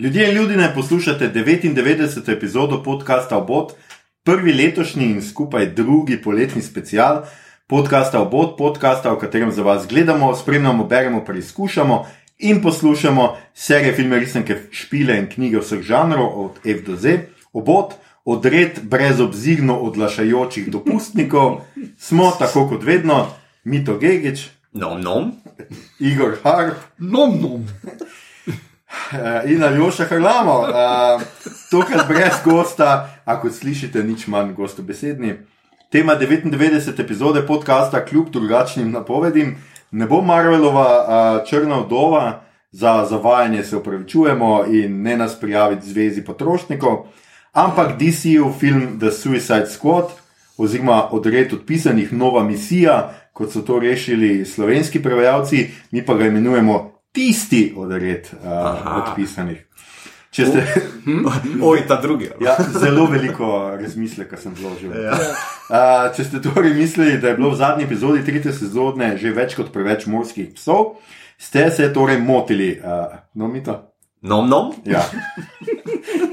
Ljudje in ljudje ne poslušate 99. epizodo podcasta Obot, prvi letošnji in skupaj drugi poletni special podcasta Obot, podcasta, v katerem za vas gledamo, spremljamo, beremo, preizkušamo in poslušamo serije filme, resenke, špile in knjige vseh žanrov, od F do Z. Obot, odred brezobzirno odlašajočih dopustnikov, smo tako kot vedno, Mito Gigič, Nom, nom. Igor Harp. Nom, nom. Uh, in Aljoša Hrlamo, uh, tokrat brez gosta, a kot slišite, nič manj gostobesedni. Tema 99. epizode podcasta, kljub drugačnim napovedim, ne bo Marvelova uh, črna vdova, za zavajanje se upravičujemo in ne nas prijaviti zvezi potrošnikov, ampak DC-ov film The Suicide Squad, oziroma odred odpisanih Nova misija, kot so to rešili slovenski prevajalci, mi pa ga imenujemo tisti odred uh, odpisanih. Če ste, Oj, ta drugi. ja, zelo veliko razmisleka sem vložil. Ja. Uh, če ste torej mislili, da je bilo v zadnji epizodi tretje sezone že več kot preveč morskih psov, ste se torej motili. Uh, no, mi to. Nom, nom. Ja.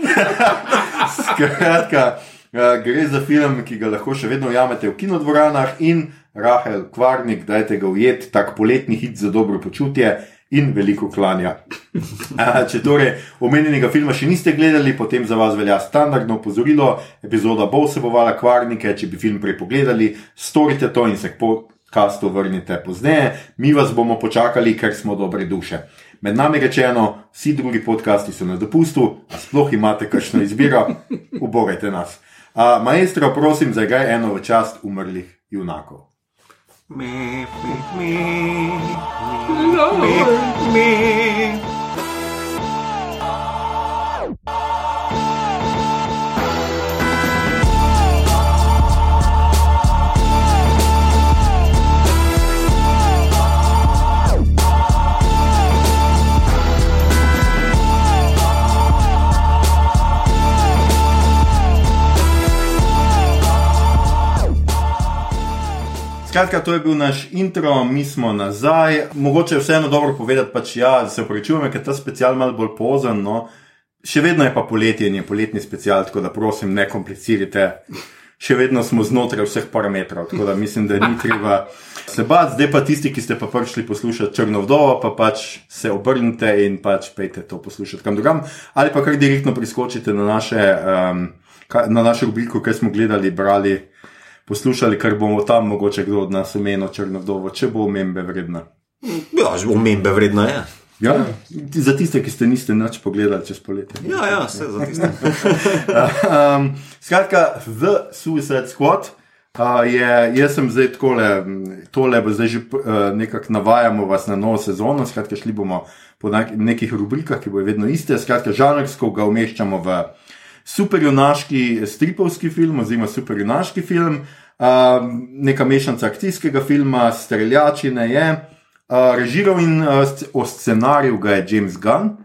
Skratka, uh, gre za film, ki ga lahko še vedno ujamete v kinodvoranah in Rahel Kvarnik, dajte ga ujet, tak poletni hit za dobro počutje in veliko klanja. Če torej omenjenega filma še niste gledali, potem za vas velja standardno opozorilo. Epizoda bo vsebovala kvarnike, če bi film prej pogledali, storite to in se k podkastu vrnite pozneje. Mi vas bomo počakali, ker smo dobre duše. Med nami rečeno, vsi drugi podcasti so na dopustu, a sploh imate kakšno izbiro, ubogajte nas. Uh, maestro, prosim, zaigraj eno v čast umrlih junakov. Me, me, me, No. me, me. Skratka, to je bil naš intro, mi smo nazaj. Mogoče je vseeno dobro povedati, pač ja, se upravičujem, ker je ta special malo bolj pozen. No. Še vedno je pa poletje in je poletni special, tako da prosim, ne komplicirajte. Še vedno smo znotraj vseh parametrov, tako da mislim, da ni treba se bati. Zdaj pa tisti, ki ste pa prišli poslušati Črno vdovo, pa pač se obrnite in pač pejte to poslušati kam drugam. Ali pa kar direktno priskočite na, naše, um, na našo rubriko, kaj smo gledali, brali poslušali, ker bomo tam mogoče kdo od nas omenil črno vdovo, če bo omembe vredna. Ja, že omembe vredno je. Ja, za tiste, ki ste niste nič pogledali čez poletje. Ja, ja, vse za tiste. um, skratka, The Suicide Squad. Uh, je, jaz sem zdaj takole, m, tole bo zdaj že uh, nekako navajamo vas na novo sezono, skratka, šli bomo po nek nekih rubrikah, ki bojo vedno iste. Skratka, žanrsko ga umeščamo v superjunaški stripovski film oziroma superjunaški film, uh, neka mešanica akcijskega filma, streljačine je. Uh, režiral in uh, o scenariju ga je James Gunn,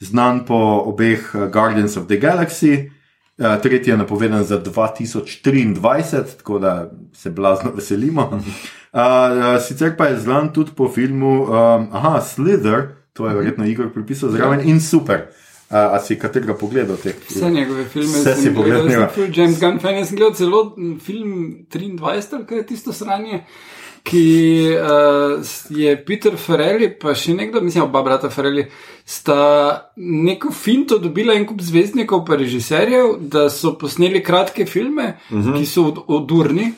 znan po obeh uh, Guardians of the Galaxy. Uh, tretji je napovedan za 2023, tako da se blazno veselimo. Uh, uh, sicer pa je znan tudi po filmu um, aha, Slither, to je verjetno Igor pripisal zraven in super. Uh, a si katerega pogledal teh? Vse njegove filme Vse si pogledal, gledal, James Gunn fan, jaz sem gledal celo m, film 23, kaj je tisto sranje, ki uh, je Peter Ferrelli, pa še nekdo, mislim, oba brata Ferrelli, sta neko finto dobila en kup zvezdnikov, pa režiserjev, da so posneli kratke filme, uh -huh. ki so od, odurni.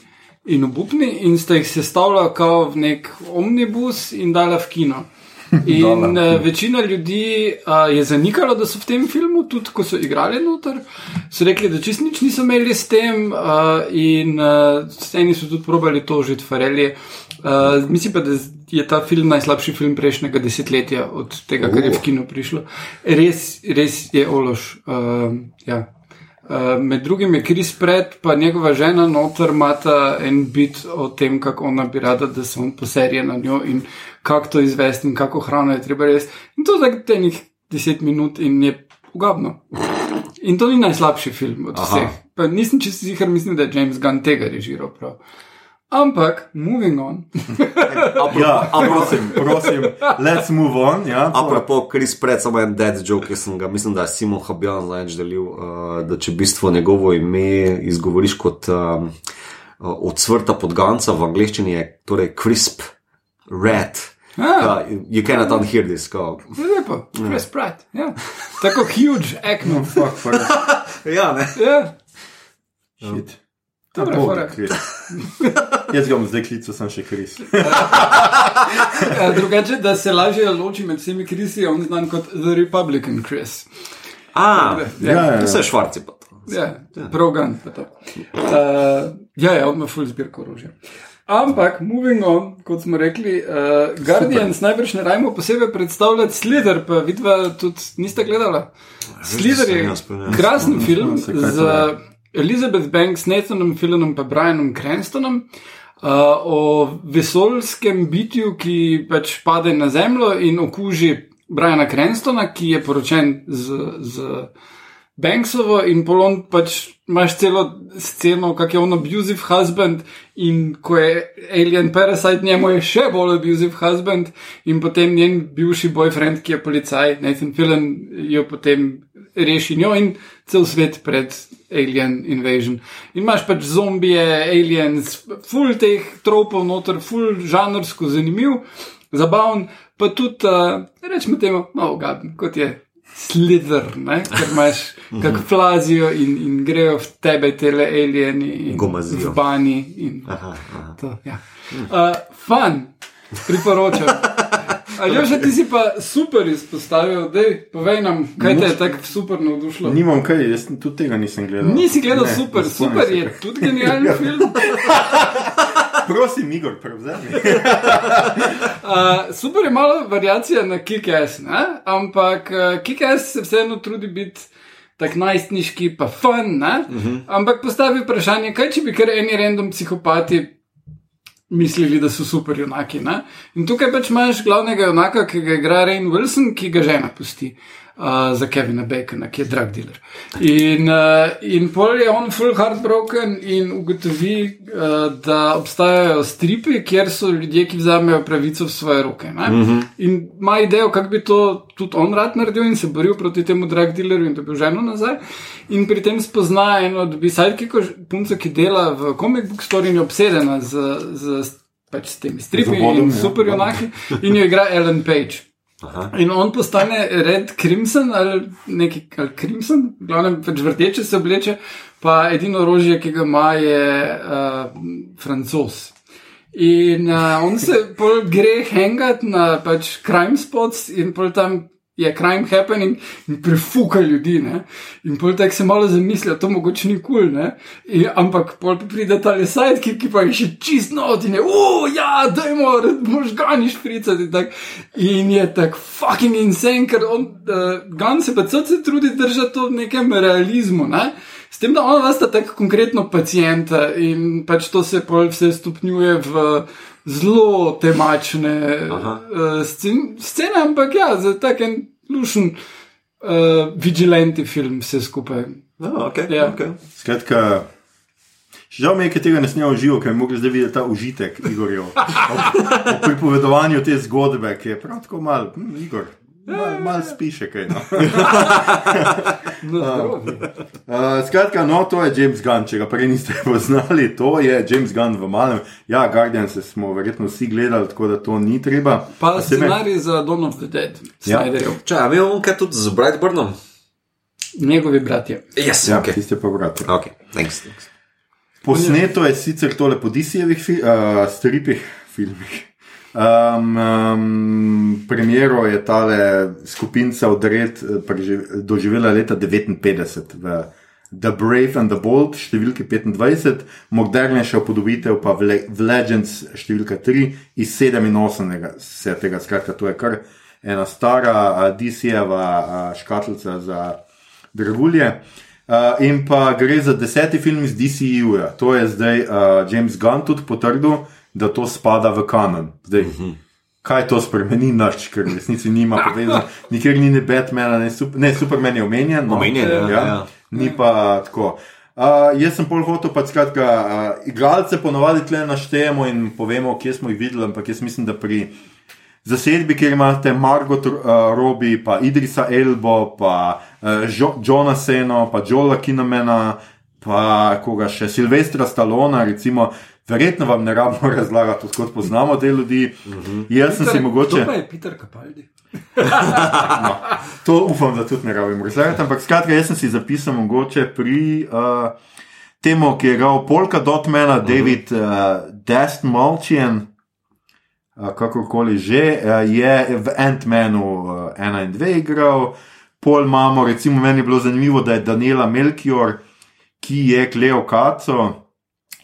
In obupni, in sta jih sestavljala kot v nek omnibus in dala v kino. In uh, večina ljudi uh, je zanikala, da so v tem filmu, tudi ko so igrali noter, so rekli, da čist nič niso imeli s tem, uh, in uh, eni so tudi probali tožiti Farelje. Uh, mislim pa, da je ta film najslabši film prejšnjega desetletja, od tega, kar je v kino prišlo. Res, res je ološ. Uh, ja. Uh, med drugim je Kris Pred, pa njegova žena noter imata en bit o tem, kako ona bi rada, da se on poserje na njo in kako to izvesti in kako hrano je treba res. In to za tenih deset minut in je ugabno. In to ni najslabši film od Aha. vseh. Pa nisem čisto ziger, mislim, da je James Gunn tega režiral prav. Ampak, moving on. Ja, prosim, prosim, let's move on. Ja, to- Apropo, Kris pred samo en dead joke, ki sem ga, mislim, da je Simon Habjan zadnjič delil, uh, da če v bistvu njegovo ime izgovoriš kot um, od svrta podganca v angleščini, je torej crisp, red. Ah. Uh, you cannot unhear this. Kao. Lepo, Chris Pratt. Ja. Tako huge, acno. Fuck, fuck, Ja, ne. Ja. shit. Dobra, Bog, fora. Kris. Jaz ga bom zdaj klical, sem še Kris. Ja, Drugače, da se lažje loči med vsemi krisi, je on znan kot The Republican Chris. A, Ja, ja, to ja. se je švarci pa to. Ja, progan. pa to. Uh, ja, ja, on ima full zbirko orožja. Ampak, moving on, kot smo rekli, uh, Guardians najbrž ne rajmo posebej predstavljati Slither, pa vidva tudi niste gledala. Slither sem je pa krasen film se, kaj to z Elizabeth Banks, Nathanom Fillonom in Brianom Cranstonom. Uh, o vesoljskem bitju, ki pač pade na zemljo in okuži Briana Cranstona, ki je poročen z, z Banksovo in polon pač imaš celo sceno, kak je on abusive husband in ko je Alien Parasite, njemu je še bolj abusive husband in potem njen bivši boyfriend, ki je policaj, Nathan Fillen, jo potem reši njo in cel svet pred Alien Invasion. In imaš pač zombije, aliens, full teh tropov noter, full žanrsko zanimiv, zabaven, pa tudi, uh, rečemo temu, malo gaben, kot je slither, ne? ker imaš kako flazijo in, in grejo v tebe tele alieni in Gomazijo. v bani. In, Aha, aha. to, ja. uh, fun, priporočam. Ali že ti si pa super izpostavil, da povej nam, kaj te je tako super navdušilo. Nimam kaj, jaz tudi tega nisem gledal. Nisi gledal Ne, super, super je tudi genialen film. Prosim, Igor, prevzemi. Uh, super je malo variacija na Kick-Ass, ne? ampak uh, Kick-Ass se vseeno trudi biti tak najstniški, pa fun, ne? Uh -huh. ampak postavi vprašanje, kaj če bi kar eni random psihopati mislili, da so super junaki. Ne? In tukaj pač imaš glavnega junaka, ki ga igra Rain Wilson, ki ga žena pusti. Uh, za Kevina Bacona, ki je drug dealer. In, uh, in pol je on full heartbroken in ugotovi, uh, da obstajajo stripi, kjer so ljudje, ki vzamejo pravico v svoje roke. Mm -hmm. In ima idejo, kako bi to tudi on rad naredil in se boril proti temu drug dealerju in dobil ženo nazaj. In pri tem spozna eno od bisajdkov, punco, ki dela v comic book story in je obsedena z, z, pač s temi stripi in ja. super junaki in jo igra Ellen Page. Aha. In on postane Red Crimson ali neki ali Crimson, glavno pač vrteče se obleče, pa edino orožje, ki ga ima, je uh, francos. In uh, on se pol gre hangat na pač crime spots in pol tam je crime happening in prefuka ljudi. Ne? In pol tako se malo zamislijo, to mogoče ni kul, cool, ampak pol pride ta lesajt, ki, ki pa je še čist not in je, o, ja, dajmo, možgani špricati. Tak. in je tak fucking insane, ker on, uh, Gan se pa cel se trudi držati to v nekem realizmu. Ne? S tem, da ona sta tako konkretno pacijenta in pač to se pol vse stopnjuje v zelo temačne uh, scen scene, ampak ja, za tak en lušen, uh, vigilanti film vse skupaj. No, okay, Ja. okay. Skratka, žal mi je, ker tega ne snemam živo, ker bi mogli zdaj videti ta užitek Igorjev. Ob, ob pripovedovanju te zgodbe, ki je prav tako mal, hm, Igor. Mal, mal spiše kaj. No. No, zdrovi. Uh, skratka, no, to je James Gunn, če ga prej niste poznali, to je James Gunn v malem. Ja, Guardians smo verjetno vsi gledali, tako da to ni treba. pa A se me- scenarij za Dawn of the Dead, Ja. Snyderjev, Če, a imel on kaj tudi z Brightburnom? njegovi bratje. Yes, Ja, ok. tiste pa vrati. Ok, thanks. thanks. Posneto je sicer tole po DC-jevih fi, uh, stripih, filmih. Um, um, Premiero je tale skupinca odred eh, doživela leta 59 v The Brave and the Bold, številki 25, modernejša upodobitev pa v, Le v Legends, številka 3 iz 87. Skratka, to je kar ena stara uh, DC-jeva uh, škatlica za dragulje. Uh, in pa gre za deseti film iz DCU-ja. To je zdaj uh, James Gunn tudi potrdil, da to spada v kanon. Zdaj, uh -huh. Kaj to spremeni naš, ker v resnici nima povezan, nikjer ni ne Batmana, ne, super, ne Superman je omenjen. No, Omenjen, ja, ja. Ni pa tako. Uh, jaz sem pol hotel, pa skratka, uh, igralce ponovadi tle naštejemo in povemo, kje smo jih videli, ampak jaz mislim, da pri zasedbi, kjer imate Margot uh, Robi, pa Idrisa Elbo, pa uh, jo Johna Seno, pa Joela Kinomena, pa koga še Silvestra Stalona, recimo. Verjetno vam ne rabimo razlagati, odkot poznamo te ljudi. Uh -huh. Jaz sem si mogoče. To pa je Peter Kapaldi. no, to upam, da tudi ne rabim razlagati. Ampak skratka, jaz sem si zapisal mogoče pri uh, temu, ki je igral Polka Dotmana, uh -huh. David uh, Dest Malchian. Uh, kakorkoli že, uh, je v Ant-Manu 1 uh, in 2 igral, pol imamo, recimo, meni je bilo zanimivo, da je Daniela Melchior, ki je Kleo Kaco,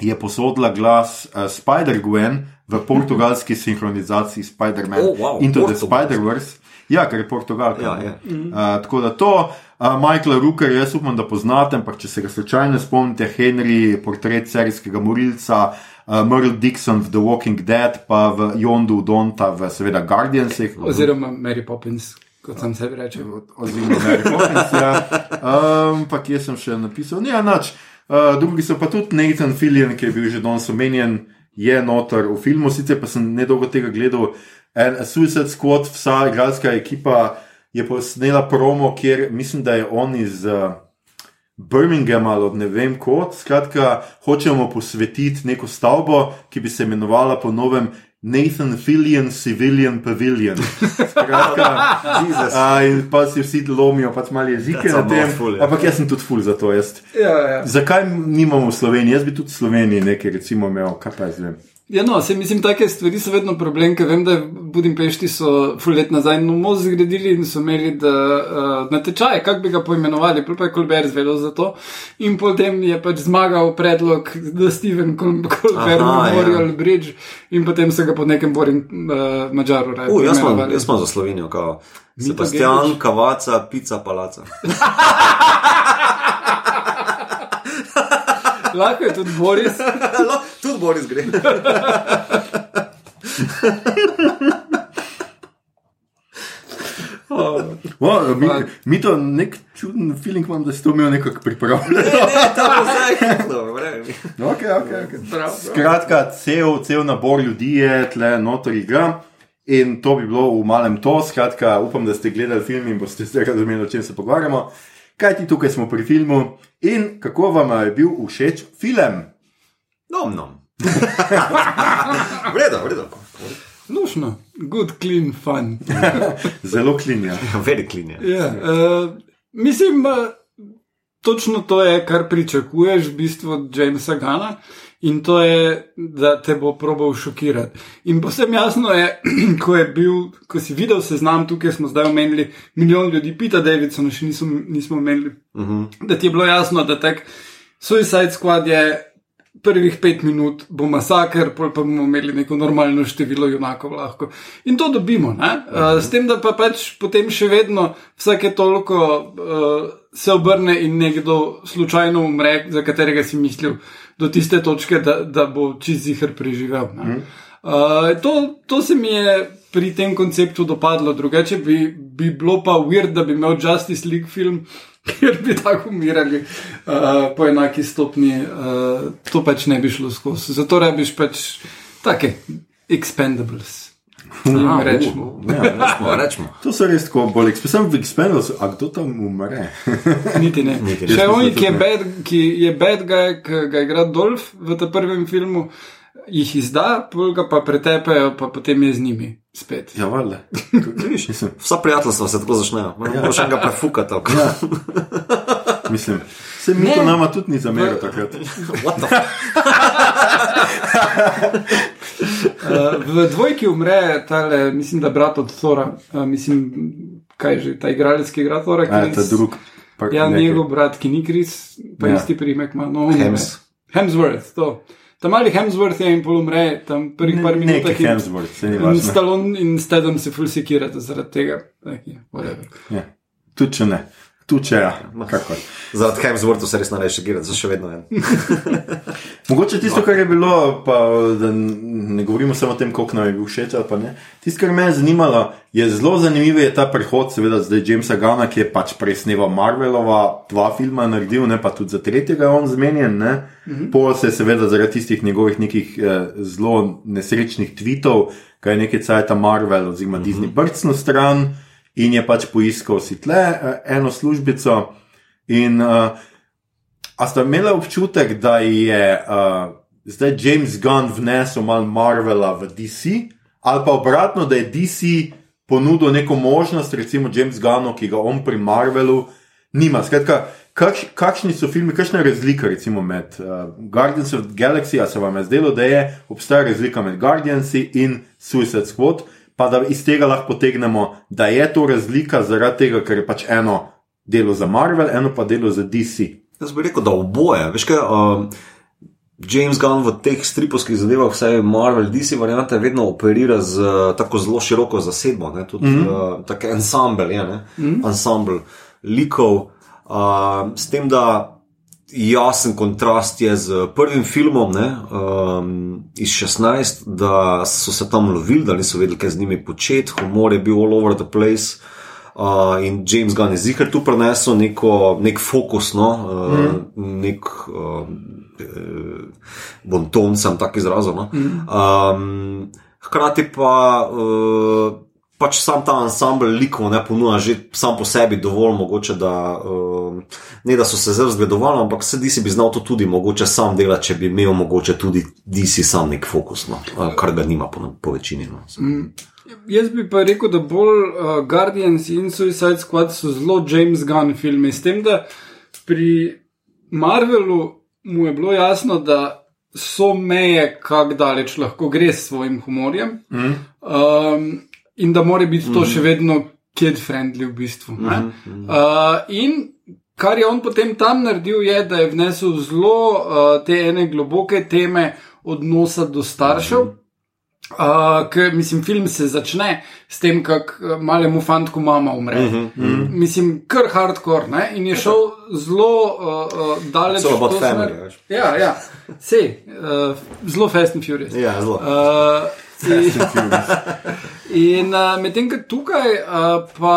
je posodila glas uh, Spider-Gwen v portugalski sinhronizaciji Spider-Man Oh, wow, Into the portugalski. Spider-Verse. Ja, ker je Portugalka. Ja, ne. ja. Uh, tako da to, uh, Michaela Rooker, jaz upam, da poznate, ampak če se ga slučajno spomnite, Henry, portret serijskega morilca, uh, Merle Dixon v The Walking Dead, pa v Jondu Donta v seveda Guardiansih. Oziroma Mary Poppins, kot sem sebi rekel. oziroma Mary Poppins. Ja. Um, pa kje sem še napisal? Ja, nič. Uh, drugi so pa tudi Nathan Fillion, ki je bil že danes omenjen, je notor v filmu, sicer pa sem nedolgo tega gledal. En Suicide Squad, vsa igralska ekipa je posnela promo, kjer mislim, da je on iz uh, Birminghama ali od ne vem kot. Skratka, hočemo posvetiti neko stavbo, ki bi se imenovala po novem Nathan Fillion Civilian Pavilion. Skratka. A, in pa si vsi lomijo, pač malo jezike That's na a tem. mouthful, ja. Ampak jaz sem tudi ful za to. Ja, ja. Zakaj nimamo v Sloveniji? Jaz bi tudi v Sloveniji nekaj, recimo, imel, kaj pa jaz vem. Ja, no, se mislim, take stvari so vedno problem, ker vem, da v Budimpešti so ful let nazaj no most zgradili in so imeli da, uh, natečaje, kako bi ga poimenovali, pol pa je Kolber zvedel za to. In potem je pač zmagal predlog, da Steven Kol- Kolber ja. Memorial Bridge in potem so ga po nekem borim uh, Mačaru raje. Uh, jaz, jaz imam za Slovenijo, kao. Sebastian. Kavaca, pica, palaca. Lahko je tudi Boris. no, tudi Boris gre. O, mi, mi to nek čuden feeling imam, da si to imel nekako pripravljeno. Tam vse je hitro, vreme. okay, okay, okay. Prav, prav. Skratka, cel, cel nabor ljudi je tle notor igra. In to bi bilo v malem to, skratka, upam, da ste gledali film in boste zdaj razumeli, o čem se pogovarjamo. Kaj ti tukaj smo pri filmu in kako vam je bil všeč film? Nom, nom. Vredo, vredo. Lušno, good, clean, fun. Zelo klinja. Velik linija. Ja, uh, mislim, uh, točno to je, kar pričakuješ v bistvu od Jamesa Gana. In to je, da te bo probal šokirati. In posebno jasno je, ko, je bil, ko si videl seznam, tukaj smo zdaj omenili milijon ljudi, Pita Davidsona še nismo, nismo omenili, uh -huh. da ti je bilo jasno, da tak Suicide Squad je prvih pet minut bo masaker, pol pa bomo imeli neko normalno število junakov lahko. In to dobimo, uh, s tem, da pa pač potem še vedno vsake toliko uh, se obrne in nekdo slučajno umre, za katerega si mislil do tiste točke, da, da bo čist zihar preživel. ne. Uh, to, to se mi je pri tem konceptu dopadlo, drugače bi, bi bilo pa weird, da bi imel Justice League film, kjer bi tako umirali uh, po enaki stopni. Uh, to pač ne bi šlo skozi. Zato rabiš pač take expendables. Jim rečemo. Ja, Rečemo, rečemo. to so res tako bolj eksperimentalni. V Expendables, a kdo tam umre? Niti ne. Niti ne. Še on, ki je bad, ki je bad guy, ki ga igra Dolph v tem prvem filmu, jih izda, pa pretepejo, pa potem je z njimi spet. Ja, valjda. Mislim, Vsa prijateljstva se tako začnejo. Moramo še enega prefukati. tako. ja. Mislim, se mi Ne. to nama tudi ni zameril takrat. What the fuck? Uh, v dvojki umre, tale, mislim, da brat od Thora, uh, mislim, kaj je že ta igralec, ki igra Thora. A, Chris- ta drug. Ja, njegov brat, ki ni Kris, pa Ja. ja. isti primek ima. No. Hems. Hemsworth, to. Tam mali Hemsworth je in pol umre, tam prvih par minut. neki Hemsworth, saj ni važno. Stallone in Stedham se fulsikirate zaradi tega. Tak je, whatever. Ja. Tudi če ne. Tu če ja, kako. Zaradi Hemswortha se res najraje gre, za še vedno en. Mogoče tisto, kar je bilo, pa da ne govorimo samo o tem, koliko nam je bil všeč ali pa ne. Tisto, kar me je zanimalo, je zelo zanimiv je ta prehod, seveda, zdaj Jamesa Gana, ki je pač prej snemal Marvelova, dva filma naredil, ne pa tudi za tretjega je on zmenjen. Mm -hmm. Pol se je seveda zaradi tistih njegovih nekih eh, zelo nesrečnih tweetov, kaj je nekaj cajt Marvel oziroma -hmm. Disney brcnil stran in je pač poiskal si tle eh, eno službico. In uh, A ste imeli občutek, da je uh, zdaj James Gunn vnesel malo Marvela v DC, ali pa obratno, da je DC ponudil neko možnost, recimo James Gunnu, ki ga on pri Marvelu nima. Skratka, kakš, kakšni so filmi, kakšna je razlika recimo, med uh, Guardians of the Galaxy, a se vam je zdelo, da je obstaja razlika med Guardians in Suicide Squad, pa da iz tega lahko potegnemo, da je to razlika zaradi tega, ker je pač eno delo za Marvel, eno pa delo za DC. Jaz bi rekel, da oboje. Veš kaj, um, James Gunn v teh stripovskih zadevah, vse Marvel, DC variante, vedno operira z uh, tako zelo široko zasedbo, ne? tudi mm -hmm. uh, tako ensemble, je, mm -hmm. ensemble likov. Uh, s tem, da jasen kontrast je z prvim filmom ne, um, iz 16, da so se tam lovili, da niso vedeli, kaj z njimi početi, humor je bil all over the place. Uh, in James Gunn je zihar tu prenesel neko, nek fokus, no, uh, mm. nek uh, bonton, sem tako izrazil. No. Mm. Um, hkrati pa uh, pač sam ta ensemble likov ne ponuja že sam po sebi dovolj mogoče, da uh, ne da so se zelo zgledovali, ampak se DC bi znal to tudi mogoče sam delati, če bi imel mogoče tudi DC sam nek fokus, no, kar ga nima po, po večini. No. Mm. Jaz bi pa rekel, da bolj uh, Guardians in Suicide Squad so zelo James Gunn filmi. S tem, da pri Marvelu mu je bilo jasno, da so meje, kako daleč lahko gre s svojim humorjem mm. um, in da mora biti to mm. še vedno kid-friendly v bistvu. Mm. Uh, in kar je on potem tam naredil, je, da je vnesel zelo uh, te ene globoke teme odnosa do staršev. Mm. Uh, ker, mislim, film se začne s tem, kako malemu fantku mama umre. Mm -hmm, mm -hmm. Mislim, kar hardcore. Ne? In je šel zelo uh, uh, daleč. Zelo od family. Ja, ja. Sej, uh, zelo fast and furious. Ja, zelo. Uh, in in uh, medtem, ko tukaj uh, pa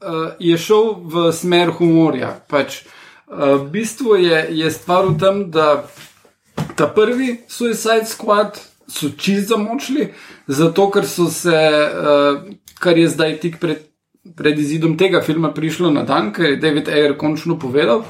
uh, je šel v smer humorja. Pač, uh, v bistvu je, je stvar v tem, da ta prvi Suicide Squad so čist zamočili, zato ker so se, uh, kar je zdaj tik pred, pred izidom tega filma prišlo na dan, ker je David Ayer končno povedal.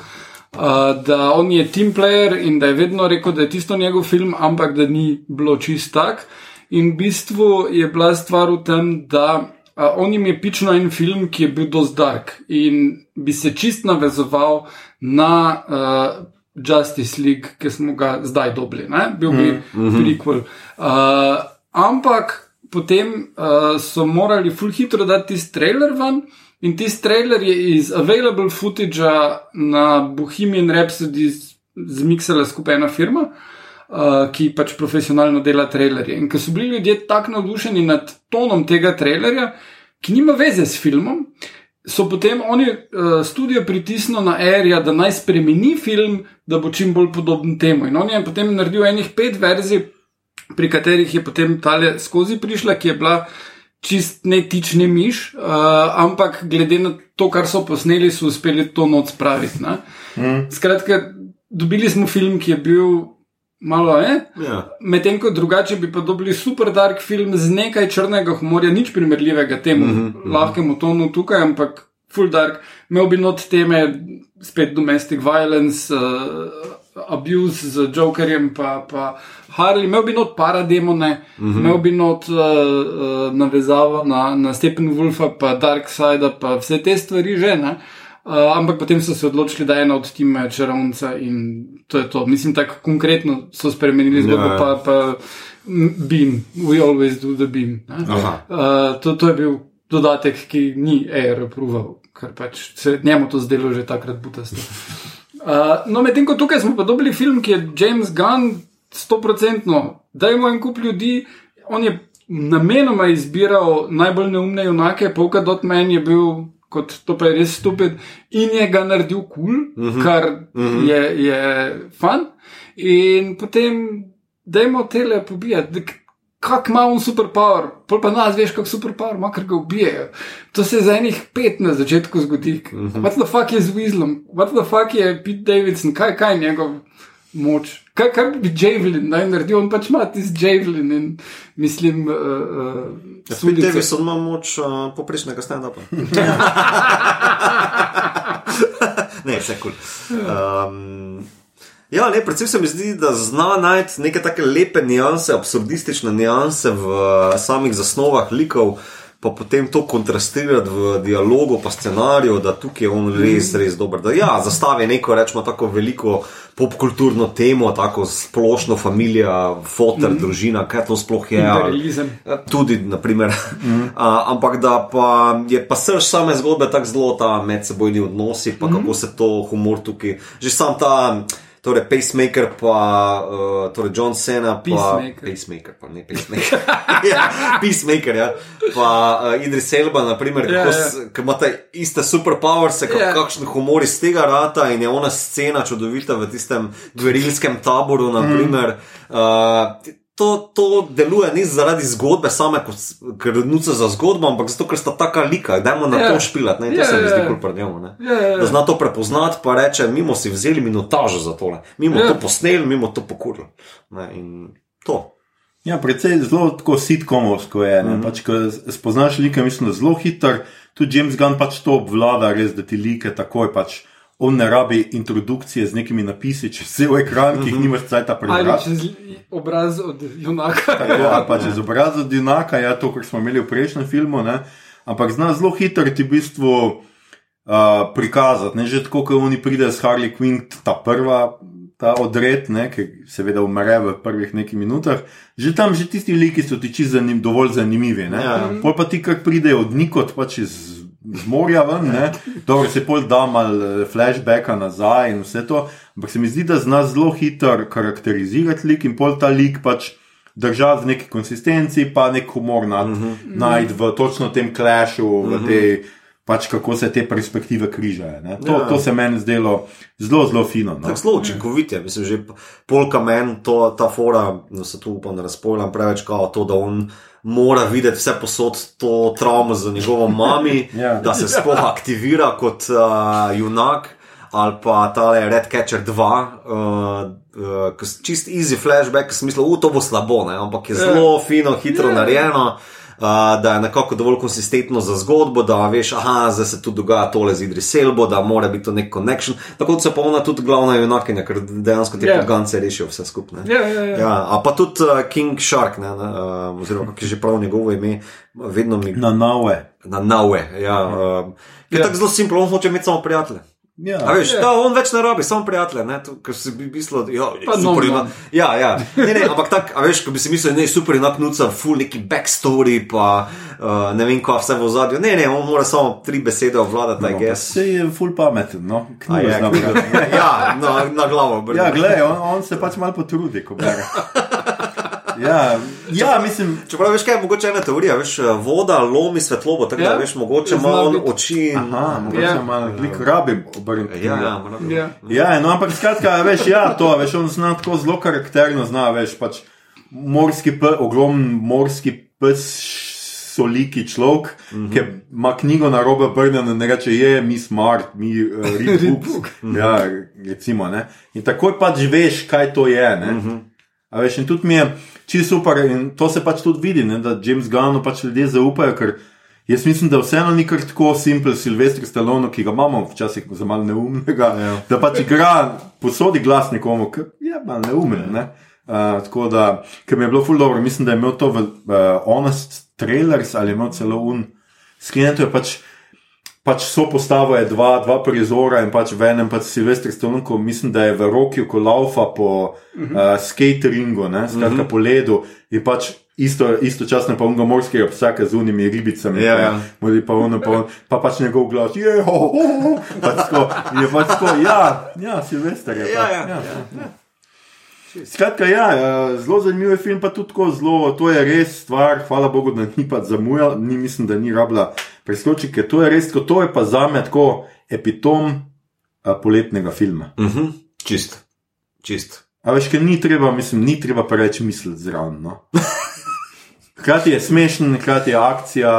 Uh, da on je team player in da je vedno rekel, da je tisto njegov film, ampak da ni bilo čist tak. In v bistvu je bila stvar v tem, da uh, on jim je pično en film, ki je bil dosti dark in bi se čist navezoval na uh, Justice League, ki smo ga zdaj dobili, ne? bil bi mm -hmm. prequel. Uh, ampak potem uh, so morali full hitro dati tisti trailer ven. In tisti trailer je iz available footage na Bohemian Rhapsody zmiksala skupaj ena firma, uh, ki pač profesionalno dela trailerje. In ker so bili ljudje tako navdušeni nad tonom tega trailerja, ki nima veze s filmom, so potem oni uh, studio pritisnili na Airja, da naj spremeni film, da bo čim bolj podoben temu. In on je potem naredil enih pet verzij, pri katerih je potem tale skozi prišla, ki je bila čist ne tični miš, uh, ampak glede na to, kar so posneli, so uspeli to noč spraviti. Mm. Skratka, dobili smo film, ki je bil. Malo je. Ja. Medtem ko drugače bi pa dobili super dark film z nekaj črnega humorja, nič primerljivega temu mm -hmm. lahkemu tonu tukaj, ampak full dark, imel bi not teme, spet domestic violence, uh, abuse z Jokerjem, pa, pa Harley, imel bi not parademone, mm -hmm. imel bi not uh, uh, navezavo na, na Stephen Wolfa, pa Dark Side, pa vse te stvari že. Ne? Uh, ampak potem so se odločili, da je ena od time čarovnica in to je to. Mislim, tako konkretno so spremenili zgodbo. Ja, pa, pa beam, we always do the beam. Uh, to, to je bil dodatek, ki ni air approval, ker pač se njemu to zdelo že takrat butasto. Uh, no, medtem ko tukaj smo pa dobili film, ki je James Gunn, stoprocentno, da ima en kup ljudi, on je namenoma izbiral najbolj neumne junake, polka dot men je bil kot to pa je res stupid, in je ga naredil kul, cool, uh -huh. kar uh -huh. je, je fun. In potem, dajmo tele pobijati. Kak ima on superpower, pol pa nas veš, kako superpower ima, ker ga ubijejo. To se za enih pet na začetku zgodi. Mm -hmm. What the fuck je z Weaslom, what the fuck je Pete Davidson, kaj, kaj je njegov moč. Kaj, kaj bi Javelin naj naredil, on pač ima tisti Javelin in mislim. Uh, uh, Pete Davidson ima moč uh, poprečnega stand-upa. ne, vse kul. Cool. Um, Ja, ne, predvsem se mi zdi, da zna najti neke tako lepe nianse, absurdistične nianse v uh, samih zasnovah likov, pa potem to kontrastirati v dialogu, pa scenariju, da tukaj je on res, res dober. Da, ja, zastavi neko, rečemo, tako veliko popkulturno temo, tako splošno familijo, fotor, mm. družina, kaj to sploh je. Ja, tudi, naprimer. Mm. A, ampak da pa je pa srč same zgodbe tako zelo ta medsebojni odnosi, pa mm. kako se to humor tukaj, že sam ta torej Pacemaker, pa uh, torej John Cena, pa Pacemaker, pa ne Pacemaker. ja, Peacemaker, ja. pa uh, Idris Elba, naprimer, ja, ja. ki ima ta iste superpowers, ja. kakšen humor iz tega rata in je ona scena čudovita v tistem gverilskem taboru, naprimer. Mm. Uh, to, to deluje ni zaradi zgodbe, same, ker nuca za zgodbo, ampak zato, ker sta taka lika, da imamo na yeah. to ja. špilat, ne, to yeah, se mi zdi yeah. kul pred njemu. Yeah. Da zna to prepoznati, pa reče, mi smo si vzeli minutažo za tole, mi smo yeah. to posneli, mi smo to pokurili. In to. Ja, predvsej zelo tako sitkomovsko je. Mm -hmm. pač, spoznaš like, mislim, da zelo hiter, tudi James Gunn pač to obvlada, res, da ti like takoj pač on ne rabi introdukcije z nekimi napisi, če v ekran, ki jih nimaš cajt prebrati. Ali čez obraz od junaka. Tako, ali pa čez obraz od junaka, ja, to, kar smo imeli v prejšnjem filmu. Ne? Ampak zna zelo hitro ti v bistvu uh, prikazati. Ne? Že tako, ko oni pridejo s Harley Quinn, ta prva. Ta odred, ne, ki seveda umre v prvih nekaj minutah, že tam, že tisti liki so ti čisto zanim, dovolj zanimivi. Ja. Pol pa ti, kar pridejo od nikot, pač iz z morja ven, dobro se pol da malo eh, flashbacka nazaj in vse to. Ampak se mi zdi, da zna zelo hitro karakterizirati lik in pol ta lik pač držati v neki konsistenci, pa nek humor nad, uh -huh. najti v točno tem clashu, uh -huh. v mhm. tej. Pač kako se te perspektive križajo. To, ja. to se meni zdelo zelo, zelo fino. No? Zelo učinkovit je, mislim, že polka meni, ta fora, da se tu upam, da razpojam preveč, kao to, da on mora videti vse posod to travmo za njegovo mami, ja. da se sploh aktivira kot uh, junak. Ali pa ta Red Catcher 2, uh, uh, čist easy flashback, sem mislil, da bo slabo, ne? ampak je zelo ja. fino, hitro yeah. narejeno. Uh, da je nekako dovolj konsistentno za zgodbo, da veš, da se tu dogaja tole z Idris Elbo, da mora biti to nek connection. Tako se pa ona tudi glavna junakinja, ker dejansko te yeah. podgance rešijo vse skupaj. Yeah, yeah, yeah. ja, pa tudi uh, King Shark, ne, uh, oziroma kako je že prav njegovo ime, vedno mi. Na nove. Na nove, ja. Uh, je yeah. tako zelo simpel, on hoče imeti samo prijatelje. Ja, veš, ja. da, on več ne rabi, samo prijatelje, ker si bi mislil, da ja, je super. No, no. Ja, ja. Ne, ne, ampak tako, veš, ko bi si mislil, da je super, enak nuca, full neki backstory, pa uh, ne vem, kaj vse v zadju. Ne, ne, on mora samo tri besede obvladati, no, I guess. Se je full pameten, no, je, ja, na, na glavo. Brne. Ja, gledaj, on, on se pač malo potrudi, ko bere. Ja, ja, mislim. Čeprav veš, kaj je mogoče ena teorija, veš, voda lomi svetlobo, tako da ja, veš, mogoče malo oči. In... Aha, mogoče ja. malo lik rabim obrniti. Ja, ja, ja. ja, no, ampak skratka, veš, ja, to, veš, on zna tako zelo karakterno, zna, veš, pač morski, ogromen morski pes. Soliki človek, mm -hmm. ki ima knjigo na robe obrnjeno in reče: Je, mi smart, mi uh, read book. ja, recimo, in takoj pač veš, kaj to je. Mm -hmm. Veš, in tudi mi je čisto super in to se pač tudi vidi, ne, da James Gunn pač ljudje zaupajo, ker jaz mislim, da vseeno ni kar tako simpel Silvestri Stallone, ki ga imamo včasih za malo neumnega, ja. da pač igra, posodi glas nekomu, ki je malo neumen. Ne. Uh, tako da, ker mi je bilo ful dobro, mislim, da je imel to v uh, Honest Trailers ali imel celo un. Sklenjeno je pač pač so postavili dva, dva prizora in pač v enem pač Silvestr Stolunko, mislim, da je v roki, ko laufa po uh -huh. uh, skateringu, ne, skratka uh mhm. -huh. po ledu in pač. Isto, istočasno pa unga morskega psa, z unimi ribicami, ja, ja. Pa, ono, pa, pa pač njegov glas, je, ho, ho, ho, pač tako, je pač tako, ja, ja, Silvestr je. Ja, ja, ja, ja. ja. Skratka, ja, eh, zelo zanimiv je film, pa tudi tako zelo, to je res stvar, hvala Bogu, da ni pa zamujal, ni mislim, da ni rabila preskočiti, ker to je res, tako, to je pa za me tako epitom a, poletnega filma. Mhm, čist, čist. A veš, ker ni treba, mislim, ni treba preveč misliti zraven. No. Hkrati je smešen, hkrati je akcija,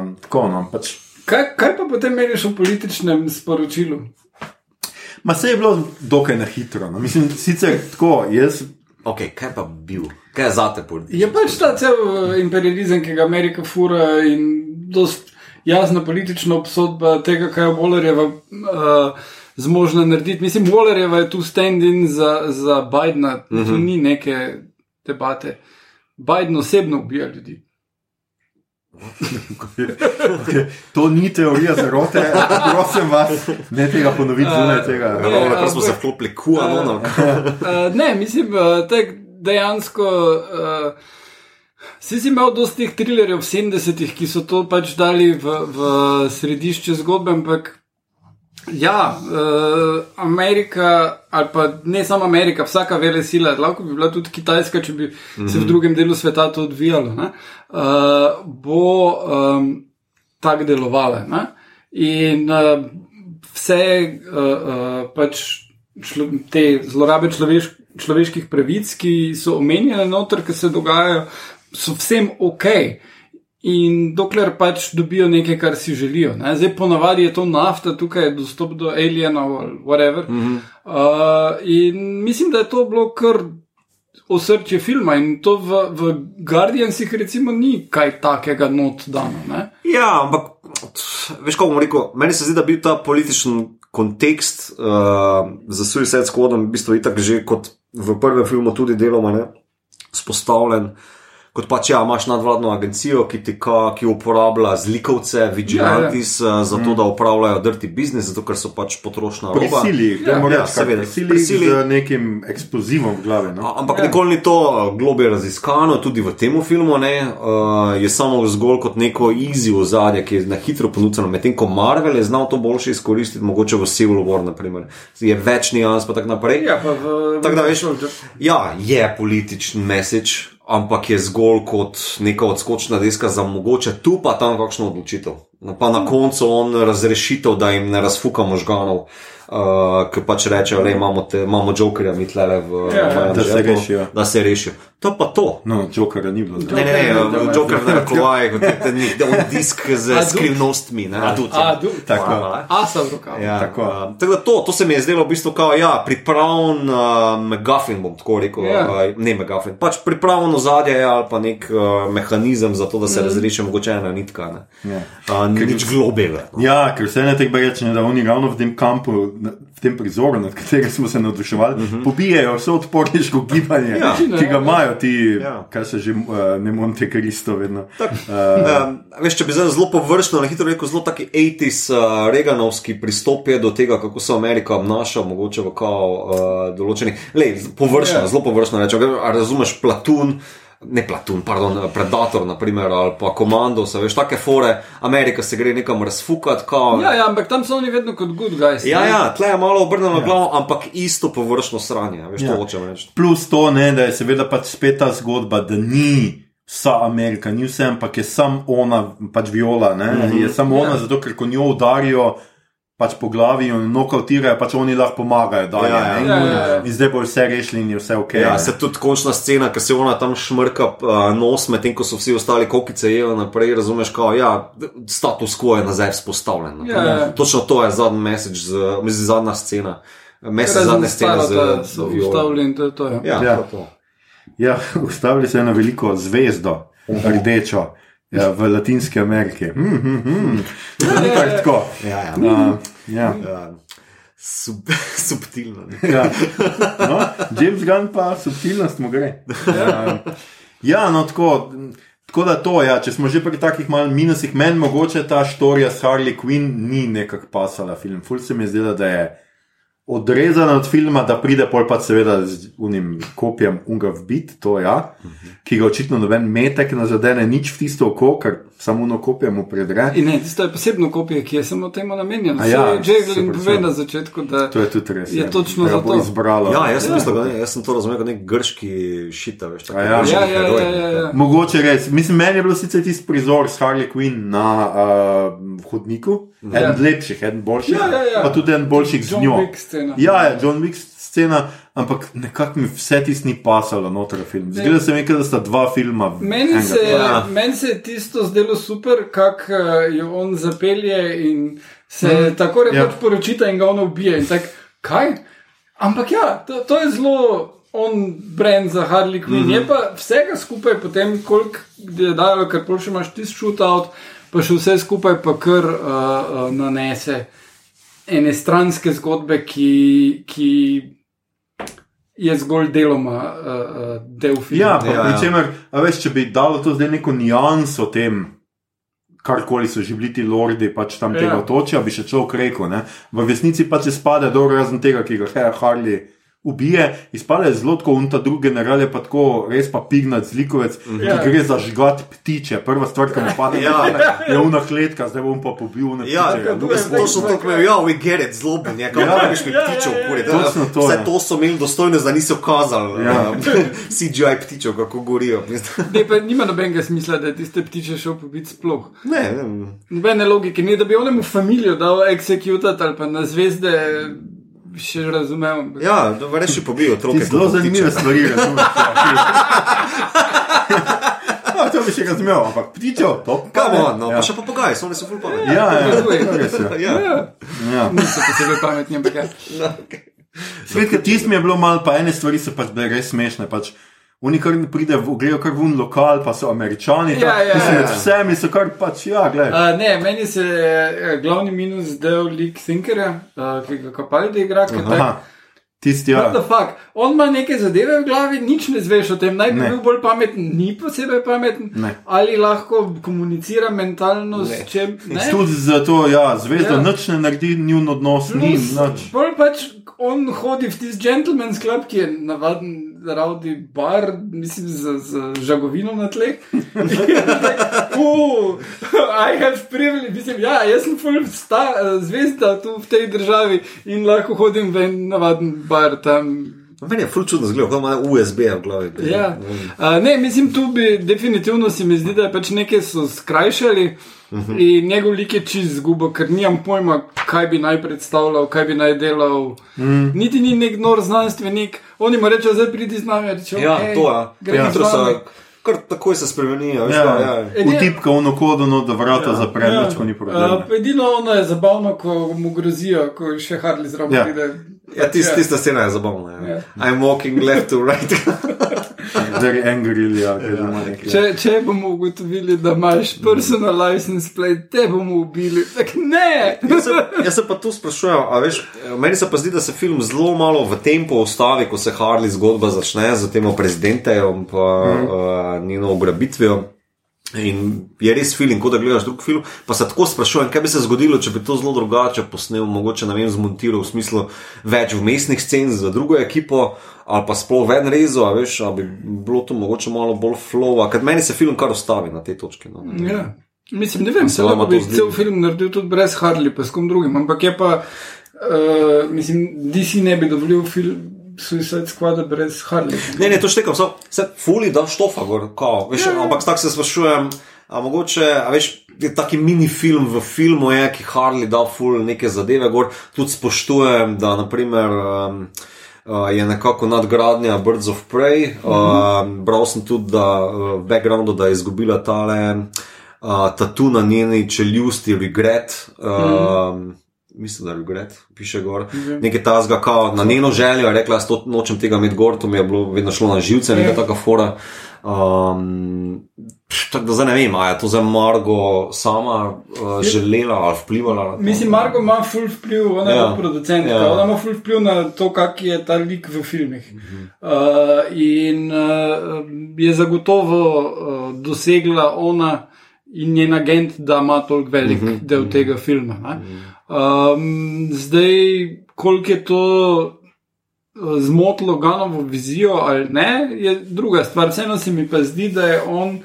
um, tako no. Pač, Kaj, kaj pa potem meniš o političnem sporočilu? Ma se je bilo dokaj na hitro. No. Mislim, sicer tako, jaz Ok, kaj pa bil? Kaj je zate politično? Je pač ta cel eh, imperializem, ki ga Amerika fura in dost jasna politična obsodba tega, kaj je Wallerjeva uh, zmožna narediti. Mislim, Wallerjeva je tu stand-in za, za Bidna, mm -hmm. tu ni neke debate. Biden osebno ubija ljudi. To ni teorija zarote, prosim vas, ne tega ponoviti zunaj tega. Ne, Ravno tako smo ampak- se vklopili, kuha, no, no. Uh, ne, mislim, uh, tek dejansko. Uh, Si si imel dosti teh trilerjev v 70-ih, ki so to pač dali v, v središče zgodbe, ampak ja, uh, Amerika, ali pa ne samo Amerika, vsaka vele sila, lahko bi bila tudi Kitajska, če bi mm -hmm. se v drugem delu sveta to odvijalo, ne, uh, bo um, tako delovala. Ne? In uh, vse uh, uh, pač člo, te zlorabe človeš, človeških pravic, ki so omenjene noter, ki se dogajajo, so vsem ok. In dokler pač dobijo nekaj, kar si želijo. Ne? Zdaj, ponavadi je to nafta, tukaj je dostop do alienov ali whatever. Mm -hmm. uh, in mislim, da je to bilo kar osrčje filma in to v, v Guardiansih, recimo, ni kaj takega not dano. Ne? Ja, ampak veš, kako bom rekel, meni se zdi, da bi ta političen kontekst uh, za Suicide Squad v bistvu itak že kot v prvem filmu tudi deloma ne, spostavljen. Kot pač, ja, imaš nadvladno agencijo, ki, ti ka, ki uporablja zlikovce, vigilantis, ja, ja. za to, da upravljajo dirty business, zato ker so pač potrošna roba. Prisili, Ja, moraš ja, seveda. prisili, Prisili. z nekim eksplozivom v glavi. No? Ampak ja. nikoli ni to globlje raziskano, tudi v tem filmu ne, uh, je samo zgolj kot neko easy ozadje, ki je na hitro ponudeno. Medtem ko Marvel je znal to boljše izkoristiti, mogoče v Civil War, naprimer. je več nijans, pa tako naprej. Ja, pa v, Tako da veš, ja, je političen message, ampak je zgolj kot neka odskočna deska za mogoče tu pa tam kakšno odločitev. Pa na koncu on razrešitev, da jim ne razfuka možganov, uh, ki pač rečejo, da imamo, te- imamo jokerja, mi tlele v Ja, ja, enem da se rešijo. Da se rešijo. To pa to. No, Jokera ni bilo. Ne, ne, ne, Joker ne kot je ten nek on disk A, z du- skrivnostmi. Ne, A, du, Tako. Hvala. Asa v rokavu. Ja, Tako. tako. Uh, tako da to, to se mi je zdelo v bistvu kao, ja, pripravljen uh, megafin, bom tako rekel, Ja. yeah. uh, ne megafin, pač pripravljen ozadje je ali pa nek uh, mehanizem za to, da se mm. razreši mogoče ena nitka. Ne. Ja. Uh, nič globega. Ja, ker vse ne tega reče, da oni ravno v tem kampu, na- v tem prizoru, nad katerim smo se navduševali, uh -huh. pobijajo vse odporniško gibanje, Ja. ki ga imajo ti, Ja. ja. kaj se že uh, ne Monte Cristo vedno. Uh, uh, veš, če bi zdaj zelo površno, na hitro rekel, zelo taki 80s uh, Reaganovski pristop je do tega, kako se Amerika obnaša, mogoče v kao uh, določenih. Lej, površno, Ja. yeah. zelo površno rečem. A Razumeš platun. Ne platun, pardon, predator, naprimer, ali pa komando, se veš, take fore, Amerika se gre nekam razfukati, kao. Ja, ja, ampak tam so oni vedno kot good guys. ja, ne. ja tle je malo obrnjeno ja. glavo, ampak isto površno sranje, veš, ja. To hočem reči. Plus to, ne, da je seveda pač spet ta zgodba, da ni vsa Amerika, ni vse, ampak je samo ona, pač viola. Mm -hmm. Je samo ona, Ja. zato ker ko njo udarijo. Pač po glavi in nokautirajo, pač oni lahko pomagajo. Dalje, Ja, ja. Ja, ja, ja. in zdaj bo vse rešili in je vse ok. Ja, se tudi končna scena, ki se ona tam šmrka uh, nos, medtem ko so vsi ostali kokice jeli naprej, razumeš, kao, ja, status quo je nazaj vzpostavljen. no. Ja, ja. Točno to je zadnji message, z- mislim, zadnja scena. Mesec zadnje scene z ustavili in to je to. Ja. Ja, Ja. to. Ja, ustavili so eno veliko zvezdo, rdečo, ja, v Latinski Ameriki. Mm, mm, mm. To ni kar tako. Ja, ja. Uh, ja. Ja. Sub, subtilno. Ja. No, James Gunn pa subtilnost mu gre. Ja, ja no tako. Tako da to, ja, če smo že pri takih malih minusih, meni mogoče ta štorija s Harley Quinn ni nekako pasala film. Ful se mi je zdela, da je odrezana od filma, da pride pol pa seveda z unim kopijem unga v bit, to ja, ki ga očitno noben metek ne zadene nič v tisto oko, ker samo eno kopijo mu predre. In ne, tisto je posebno kopijo, ki je samo temu namenjena. Ja, ja, že pove ja. na začetku, da To je tudi res. Je ja. točno Da za bo to. izbrala. Ja, jaz sem, mislil, da, jaz sem to razumel kot nek grški šita, veš, tako ja. grški Ja, ja, heroj. ja, ja, ja. Mogoče res. Mislim, meni je bilo sicer tisti prizor s Harley Quinn na uh, hodniku, Ja. lepših, eden boljših, Ja, ja, ja. pa tudi eden boljših z John njo. Wick scena. Ja, ja, John Wick scena, ampak nekako mi vse tisto ni pasalo noter v film. Zgleda se mi, kot da sta dva filma. Meni se, Ja. meni se je tisto zdelo super, kako uh, jo on zapelje in se mm. tako rekoč Ja. poročita in ga on ubije. In tak, kaj? Ampak ja, to, to je zelo on brand za Harley Quinn. Mm -hmm. Je pa vsega skupaj potem, koliko je dajo, ker pol še imaš tisti shootout, pa še vse skupaj pa kar uh, uh, nanese ene stranske zgodbe, ki. ki Je zgolj deloma uh, del filma. Ja, pa Ja, ja. čemer, a veš, če bi dalo to zdaj neko nijanso tem, karkoli so že bili ti lordi, pač tam Ja. tega otočja, bi še človek rekel. Ne? V resnici pa se spade dobro, razen tega, ki ga Harley ubije, izpade zelo tako, unta drugi general je pa tako res pa pignat zlikovec, mm -hmm. Ja. ki gre za žgat ptiče. Prva stvar, ki mu pade, Ja. je una kletka, zdaj bom pa pobil una Ja, ptiče. to je to, so to, kar ja, we get it, zelo bi nekaj, Ja. ja, ne bi mi Ja, ptičev ja, ja, ja. To, Vse ja. to so imeli dostojnost, da niso kazali Ja. ja. CGI ptičev, kako gorijo. Ne, pa nima nobenega smisla, da je tiste ptiče šel pobiti sploh. Ne, ne. Nobene logike, ni da bi onemu familijo dal executat ali pa na zvezde, še razumem. Ja, da reči pobijo otroke. Zelo zanimive stvari, razumeš? Ja, to bi še razumel, ampak ptičev, to pa on, no, ja. pa še papagaji, so oni so ful pametni. Ja, ja, Razumem. to res je. Ja. Ja, Ja. niso posebej pametni, ampak ja. Skratka, tisti mi je bilo malo, pa ene stvari so pač bile res smešne. Pač. Oni kar pride, grejo kar v un lokal, pa so američani. Ja, ja, mislim, ja. med vsemi so kar pač, ja, gledaj. Uh, ne, meni se je uh, glavni minus zdel lik Thinkerja, uh, ki ga kapalide igra. ker tak- Aha, tisti, What the ja. fuck? On ima neke zadeve v glavi, nič ne zveš o tem. Naj bi Ne. bil bolj pameten, ni posebej pameten. Ne. Ali lahko komunicira mentalno s Ne. čem? Ne. Tudi zato, ja, zvezda Ja. nič ne naredi, njun odnos ni Plus, nič. bolj pač on hodi v tisti gentleman's club, ki je navaden rowdy bar, mislim, z, z žagovino na tleh. uh, I have privilege, mislim, ja, jaz sem full sta, zvezda tu v tej državi in lahko hodim v en navaden bar tam. Meni je ful čudno zgled, kot ima USB v glavi. Ja. Uh, ne, mislim, tu bi definitivno se mi zdi, da je pač nekaj so skrajšali. Uh -huh. In njegov lik je čist zgubo, ker nimam pojma, kaj bi naj predstavljal, kaj bi naj delal. Mm. Niti ni nek nor znanstvenik, oni mu rečejo, zdaj pridi z nami. Reče, Ja, okay, to je. gremo Ja, to vami." se, kar takoj se spremenijo. Ja, da, ja. Utipka v kodo, no, da vrata ja. zapre, Ja. ko ni problem. Uh, edino ono je zabavno, ko mu grozijo, ko še Harley zraven Ja. pride. Ja, tist, tista scena je zabavna. Ja. Ja. I'm walking left to right. Very angry, ja, ker ima nekaj. Če, če bomo ugotovili, da imaš personal license plate, te bomo ubili. Tak, ne! Jaz se, jaz se pa tu sprašujem, a veš, meni se pa zdi, da se film zelo malo v tempo ustavi, ko se Harley zgodba začne z tem prezidentom in mm. uh, njeno ugrabitvijo. In je res film, kot da gledaš drug film. Pa se tako sprašujem, kaj bi se zgodilo, če bi to zelo drugače posnel, mogoče ne vem, zmontiral v smislu več vmesnih scen za drugo ekipo, ali pa sploh ven rezo, a veš, ali bi bilo to mogoče malo bolj flow, ker meni se film kar ustavi na tej točki. No. Ja. Mislim, ne vem, se lahko bi cel film naredil tudi brez Harley, pa s kom drugim. Ampak je pa, uh, mislim, DC ne bi dovolil film Suicide Squad brez Harley. Ne, ne, to štekam, so, se fuli da štofa gor, kao, veš, Ja, ja, ampak tako se sprašujem, a mogoče, a veš, je taki mini film v filmu, je, ki Harley da ful neke zadeve gor, tudi spoštujem, da naprimer. Um, Uh, je nekako nadgradnja Birds of Prey. Uh, bral sem tudi, da uh, v backgroundu da je izgubila tale uh, tatu na njeni čeljusti, regret. Uh, Mislim, da je regret, piše gor. Nekaj tazga, kao, na njeno željo je rekla, to nočem tega imeti gor, to mi je bilo vedno šlo na živce, neka taka fora. Um, tako da zdaj ne vem, a je to za Margo sama uh, želela ali vplivala. Mislim, Margo ima full vpliv, ona je Ja. ja. producentka, Ja. ja. ona ima full vpliv na to, kak je ta lik v filmih. Uh, in uh, je zagotovo uh, dosegla ona in njen agent, da ima toliko velik uh -huh. del tega filma. ne. Um, zdaj, koliko je to eh, zmotilo Ganovo vizijo ali ne, je druga stvar. Vseeno se mi pa zdi, da je on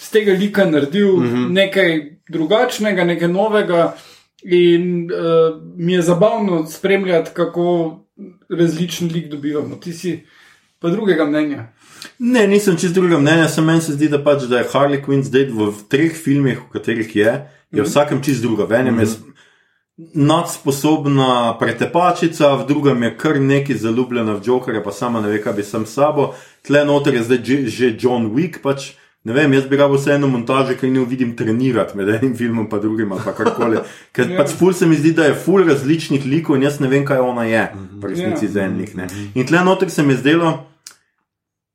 z tega lika naredil uh -huh. nekaj drugačnega, nekaj novega. In uh, mi je zabavno spremljati, kako različen lik dobivamo. Ti si pa drugega mnenja. Ne, nisem čist drugega mnenja, samo meni se zdi, da, pač, da je Harley Quinn zdaj v treh filmih, v katerih je, je mm -hmm. vsakem čist druga. V enem mm -hmm. je nadsposobna pretepačica, v drugem je kar nekaj zaljubljena v Jokerja, pa sama ne ve, kaj bi sam sabo. Tle noter je zdaj že John Wick. Pač, Ne vem, jaz bi ga vseeno montaže, ki ne vidim trenirati med enim filmom in drugim, ali karkoli. Ker yeah. Ja. pač ful se mi zdi, da je ful različnih likov in jaz ne vem, kaj ona je, v resnici yeah. za enih. In tle noter se mi je zdelo,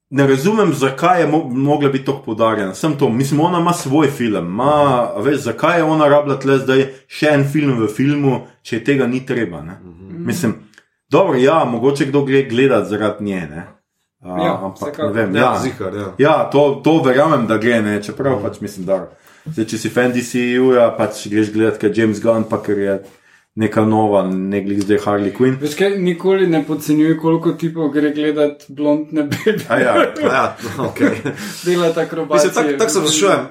ne razumem, zakaj je mo mogla biti tako podarjena. Sem to, mislim, ona ima svoj film, ima, veš, zakaj je ona rabila tle zdaj še en film v filmu, če tega ni treba. Mm -hmm. Mislim, dobro, ja, mogoče kdo gre gledati zaradi nje. Ne? Uh, ja, ampak ne vem, ja, ja, zihar, ja. ja to, to verjamem, da gre, ne? čeprav mm. pač mislim, da. Zdaj, če si fan DCU, ja, pač greš gledati, kaj James Gunn, pa ker je neka nova, ne glede zdaj Harley Quinn. Veš kaj, nikoli ne podcenjuj, koliko tipov gre gledati blondne bebe. Ja, ja, ok. Dela ta akrobacija. Tako tak se sprašujem,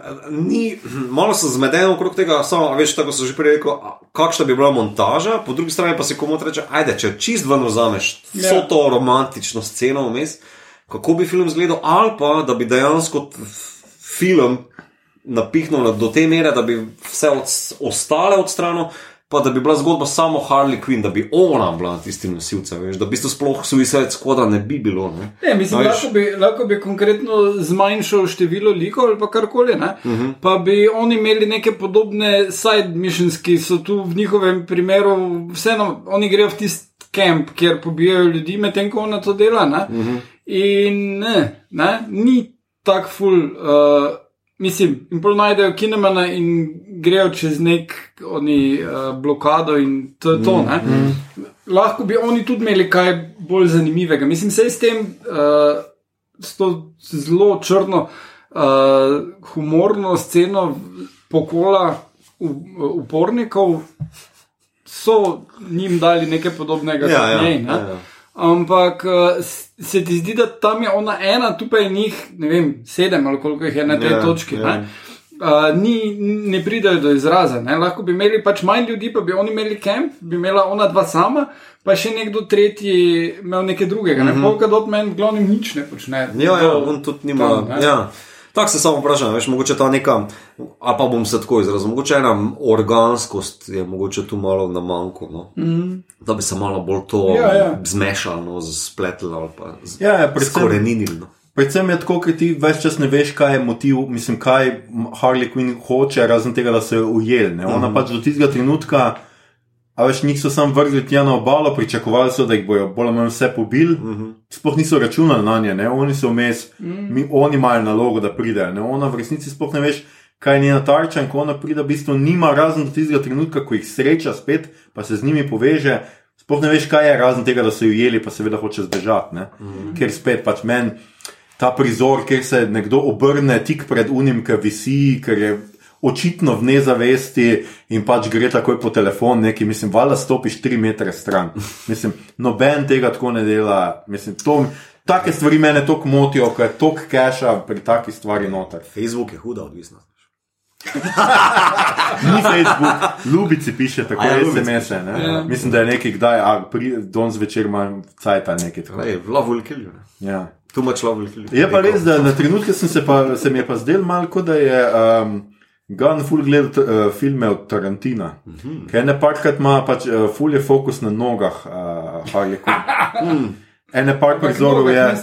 malo sem zmeden okrog tega, samo, veš, tako so že prej rekel, kakšna bi bila montaža, po drugi strani pa si komu reče, ajde, če čist ven vzameš ja. vso to romantično sceno vmes, kako bi film izgledal, ali pa da bi dejansko film napihnil do te mere, da bi vse od, ostale odstranil pa da bi bila zgodba samo Harley Quinn, da bi ona bila tisti nosilec, da bi to sploh Suicide Squad ne bi bilo. Ne, ne mislim, da lahko, lahko bi konkretno zmanjšal število likov ali pa karkoli, uh mhm. -huh. pa bi oni imeli neke podobne side missions, ki so tu v njihovem primeru, vseeno oni grejo v tisti kamp, kjer pobijajo ljudi, medtem ko ona to dela. Uh mhm. -huh. In ne, ne, ni tak full. Uh, Mislim, in pol najdejo kinemana in grejo čez nek oni, uh, blokado, in to je to. Mm, mm. Lahko bi oni tudi imeli kaj bolj zanimivega. Mislim, se s tem, uh, s to zelo črno, uh, humorno sceno pokola upornikov, so njim dali nekaj podobnega ja, kot ja, njej. Ja, ja. Ampak uh, se ti zdi, da tam je ona ena, tu pa je njih, ne vem, sedem ali koliko jih je na tej yeah, ja, točki. Yeah. Uh, ni, ne pridajo do izraza. Ne? Lahko bi imeli pač manj ljudi, pa bi oni imeli kamp, bi imela ona dva sama, pa še nekdo tretji imel nekaj drugega. Mm -hmm. Ne? Mhm. Polka dot meni, glavno, nič ne počne. Ja, ja, on tudi nima. Tam, ja. Tako se samo vprašam, veš, mogoče ta neka, a pa bom se tako izrazil, mogoče ena organskost je mogoče tu malo na manjku, no? mm. da bi se malo bolj to ja, ja. zmešalo, no, spletlo ali pa ja, ja, skoreninilo. Predvsem je tako, ker ti več čas ne veš, kaj je motiv, mislim, kaj Harley Quinn hoče, razen tega, da se je ujel. Mm -hmm. Ona pač do tistega trenutka. A veš, njih so sam vrgli tja na obalo, pričakovali so, da jih bojo bolj ali manj vse pobili. Uh mhm. -huh. Sploh niso računali na nje, ne? oni so vmes. -huh. mi, oni imajo nalogo, da pridejo. Ne? Ona v resnici sploh ne veš, kaj je njena tarča in ko ona pride, v bistvu nima razen do tistega trenutka, ko jih sreča spet, pa se z njimi poveže. Sploh ne veš, kaj je razen tega, da so jo ujeli, pa seveda hoče zbežati. Uh mhm. -huh. Ker spet pač meni ta prizor, kjer se nekdo obrne tik pred unim, ki visi, ker je očitno v nezavesti in pač gre takoj po telefon, neki, mislim, valjda stopiš tri metre stran. Mislim, noben tega tako ne dela. Mislim, to, take stvari mene tako motijo, ker je tok keša pri takih stvari noter. Facebook je huda odvisnost. Ni Facebook, ljubici piše tako, se mese. Ja. Mislim, da je nekaj, kdaj, a don zvečer ima cajt nekaj. Love will kill you. Ja. Tu imaš love will kill you. Je pa res, da na trenutke sem se, pa, se mi je pa zdel malo, da je. Um, Gun full gleda uh, filme od Tarantina. Mm -hmm. Ker ne parkrat ima pač uh, full je fokus na nogah, uh, Harley Quinn. mm. Ene park prizorov je.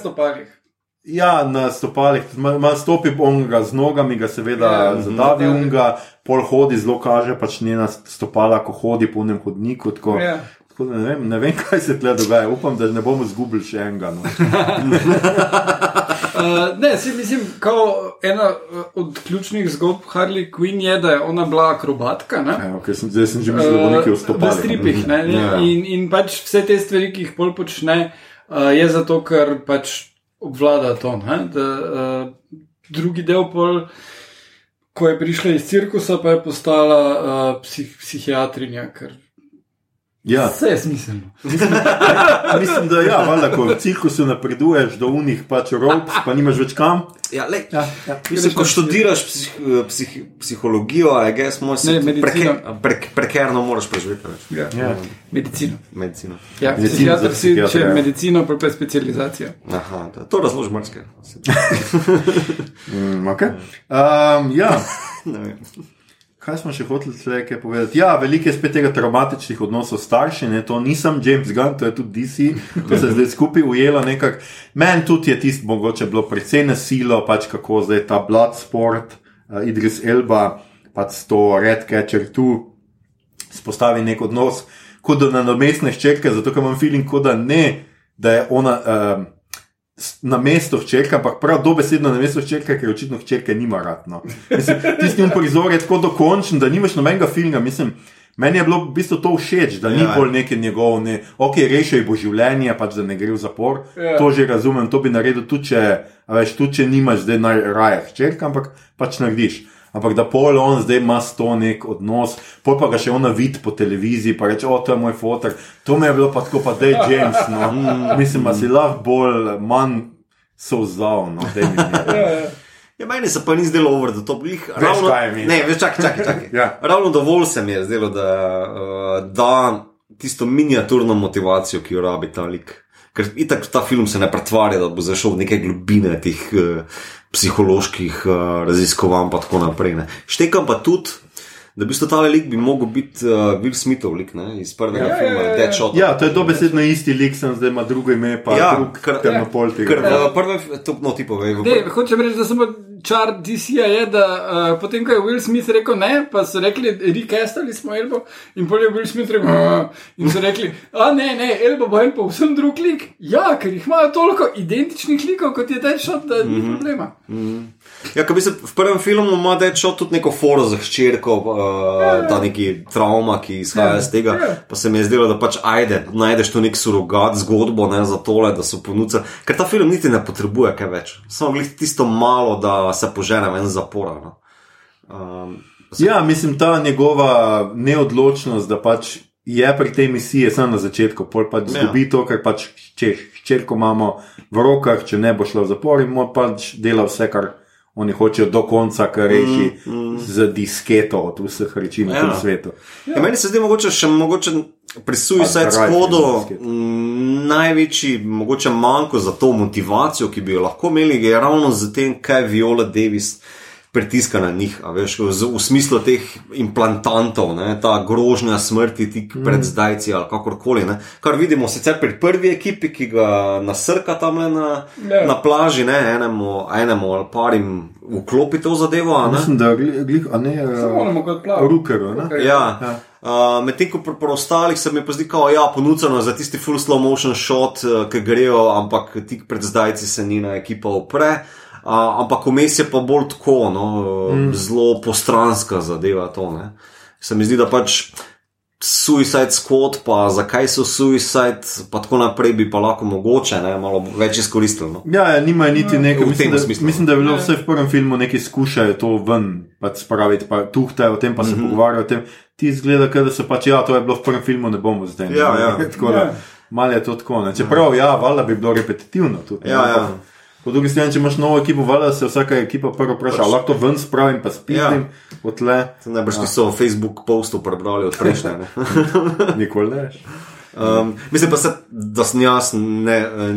Ja, na stopalih. Mal stopi onga z nogami, ga seveda ja, zadavi mhm. unga, pol hodi, zelo kaže pač njena stopala, ko hodi po enem hodniku. Tako. Ja. Tako ne, vem, ne vem, kaj se tle dogaja. Upam, da ne bomo zgubili še enega. No. Uh, ne, si, mislim, kao ena uh, od ključnih zgodb Harley Quinn je, da je ona bila akrobatka. Ja, okay, sem, zdaj sem že mislil, da bo nekaj vstopalo. V stripih. Ne, ne, ja. in, in pač vse te stvari, ki jih pol počne, uh, je zato, ker pač obvlada to. Ne, da, uh, drugi del pol. Ko je prišla iz cirkusa, pa je postala uh, psih, psihiatrinja, ker Ja, Vse je smiselno. mislim, da ja, valjda, ko v cirkusu napreduješ do unih pač rok, pa nimaš več kam. Ja, lej, Ja, ja. Mislim, ko študiraš psih, psih, psihologijo, a gess, moraš Ne, se medicino. pre, prekerno moraš preživeti. Ja. Ja. Medicino. Medicino. Ja, Medicino psihiater za si, če psihiatra, ja. medicino, pa pa specializacija. Aha, to, to razloži marsikaj. Mm, okay. um, ja. Kaj smo še hoteli tle kaj povedati? Ja, veliko je spet tega traumatičnih odnosov s starši, ne? to nisem James Gunn, to je tudi DC, to se je zdaj skupaj ujelo nekako. Meni tudi je tisto mogoče bilo precej nasilo, pač kako zdaj ta blood sport, uh, Idris Elba, pač to Red Catcher tu spostavi nek odnos, kot da nadomestne ščetke, zato ker imam feeling, kot da ne, da je ona. Um, Na mesto hčerka, ampak prav dobesedno na mesto hčerka, ker očitno hčerke nima. No. Mislim, Tisti njun prizor je tako dokončen, da nimaš nobenega filma. Mislim, meni je bilo v bistvu to všeč, da ni Ja. bolj neki njegov, ne, ok, rešil bo življenje, pač da ne gre v zapor. Ja. To že razumem, to bi naredil tudi, če, veš, tudi če nimaš zdaj najraje hčerka, ampak pač narediš. Ampak da pol on zdaj ima s to nek odnos, pol pa ga še ona vidi po televiziji, pa reče: O, to je moj fotor. To mi je bilo pa tako, pa da je James. No. Mislim, da si lahko bolj, manj sozal. No, mi nekaj. Ja, meni se pa ni zdelo over the top. Glih, ravno, kaj mi? ne, veš, čakaj, čakaj. čakaj. Ja. Ravno dovolj se mi je zdelo, da uh, da tisto miniaturno motivacijo, ki jo rabi ta lik. Ker itak ta film se ne pretvarja, da bo zašel v neke globine teh uh, psiholoških uh, raziskovanj, pa tako naprej. Ne. Štekam pa tudi, da bi ta lik bi mogel biti uh, Will Smithov lik ne, iz prvega Ja, ja, filma ja, ja, ja. Deadshot. Ja, to je dobesedno isti lik, sem zdaj ima drugo ime, pa Ja, ja, drug ker- temnopol Ker tega. v prvem, to, no, ti povej, v Ne, hočem reči, da samo čar DC-ja je, da uh, potem, ko je Will Smith rekel ne, pa so rekli, recastali smo Elbo in potem je Will Smith rekel, "Ah," in so rekli, a ne, ne, Elbo bo en povsem drug lik. Ja, ker jih imajo toliko identičnih likov, kot je Deadshot, da ni problema. Ja, ker bi se v prvem filmu ima Deadshot tudi neko foro za hčerko, uh, ta neki travma, ki izhaja Ja, iz tega. ja. Pa se mi je zdelo, da pač ajde, najdeš tu nek surogat zgodbo ne, za tole, da so ponudili. Ker ta film niti ne potrebuje kaj več. Samo glih tisto malo, da se požene ven zapora. No. Um, Ja, mislim, ta njegova neodločnost, da pač je pri tej misiji, samo na začetku, pol pač Ja. zgubi to, ker pač če hčerko imamo v rokah, če ne bo šla v zapor in mu pač dela vse, kar oni hočejo do konca, kar reši mm, mm. z disketo od vseh reči na Ja. tem svetu. Ja. Ja, meni se zdi mogoče še mogoče pri Suicide Squadu največji mogoče manjko za to motivacijo, ki bi jo lahko imeli, je ravno z tem, kaj Viola Davis pritiska na njih, a veš, v, v smislu teh implantantov, ne, ta grožnja smrti tik Mm. pred zdajci ali kakorkoli. Ne, kar vidimo sicer pri prvi ekipi, ki ga nasrka tam le na, Ja. na plaži, ne, enemu, enemu ali parim vklopi to zadevo. a ne. Mislim, da je glih, a ne, Samo moramo kot plav. rukeru. Ne? Okej. Ja. Ja. Uh, Medtem ko pri preostalih se mi pa zdi, da je ja, ponudeno za tisti full slow motion shot, uh, ki grejo, ampak tik pred zdajci se njena ekipa opre. Uh, ampak vmes je pa bolj tako, no, mm. zelo postranska zadeva to. Ne. Se mi zdi, da pač Suicide Squad, pa zakaj so Suicide, pa tako naprej bi pa lahko mogoče ne, malo več izkoristili. No. Ja, ja nimajo niti nekaj. v Mislim, tem da, smislu. mislim, da je bilo Ja. vse v prvem filmu nekaj skušajo to ven pač spraviti, pa tuhtajo o tem, pa se mm -hmm. pogovarjajo o tem. Ti izgleda, kot da so pač, ja, to je bilo v prvem filmu, ne bomo zdaj. ne. Ja, ja. Tako da, Ja. malo je to tako. Ne. Čeprav, ja, valjda bi bilo repetitivno tudi. ne, Ja, ja. Po drugi strani, če imaš novo ekipo, valjda se vsaka ekipa prvo vpraša, ali lahko to ven spravim, pa spizdim, ja. odle, Najbrž niso Facebook postov prebrali od prejšnje. nikoli ne. veš. Um, mislim pa, se, da sem jaz, ne, eh,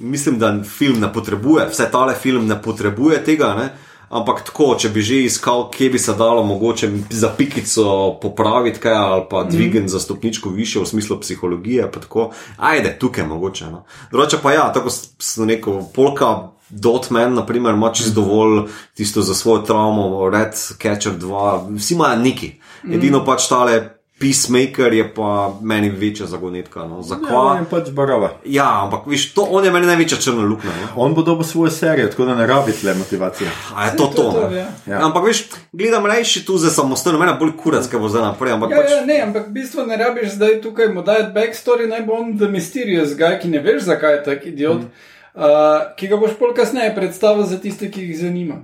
mislim, da film ne potrebuje, vse tale film ne potrebuje tega. Ne? Ampak tako, če bi že iskal, kje bi se dalo mogoče za pikico popraviti, kaj, ali pa dvigati mm. za stopničko više v smislu psihologije, pa tako, ajde, tukaj mogoče. No. Drugače pa ja, tako sem rekel, polka. Dotman, na primer, ima čisto dovolj tisto za svojo travmo, Red Catcher 2, vsi imajo neki. Edino pač tale Peacemaker je pa meni večja zagonetka. No. Ja, Zakaj? je pač barava. Ja, ampak viš, to, on je meni največja črna luknja. No. On bo dobil svojo serijo, tako da ne rabi tle motivacije. A je to to? to, ne? ja. Ja. Ampak veš, gledam reči tu za samostojno, meni je bolj kurac, kaj bo zdaj naprej. Ampak Ja, pač, ja, ne, ampak v bistvu ne rabiš zdaj tukaj mu dati backstory, naj bo on the mysterious guy, ki ne veš, zakaj je tak idiot, mm. uh, ki ga boš pol kasneje predstavil za tiste, ki jih zanima.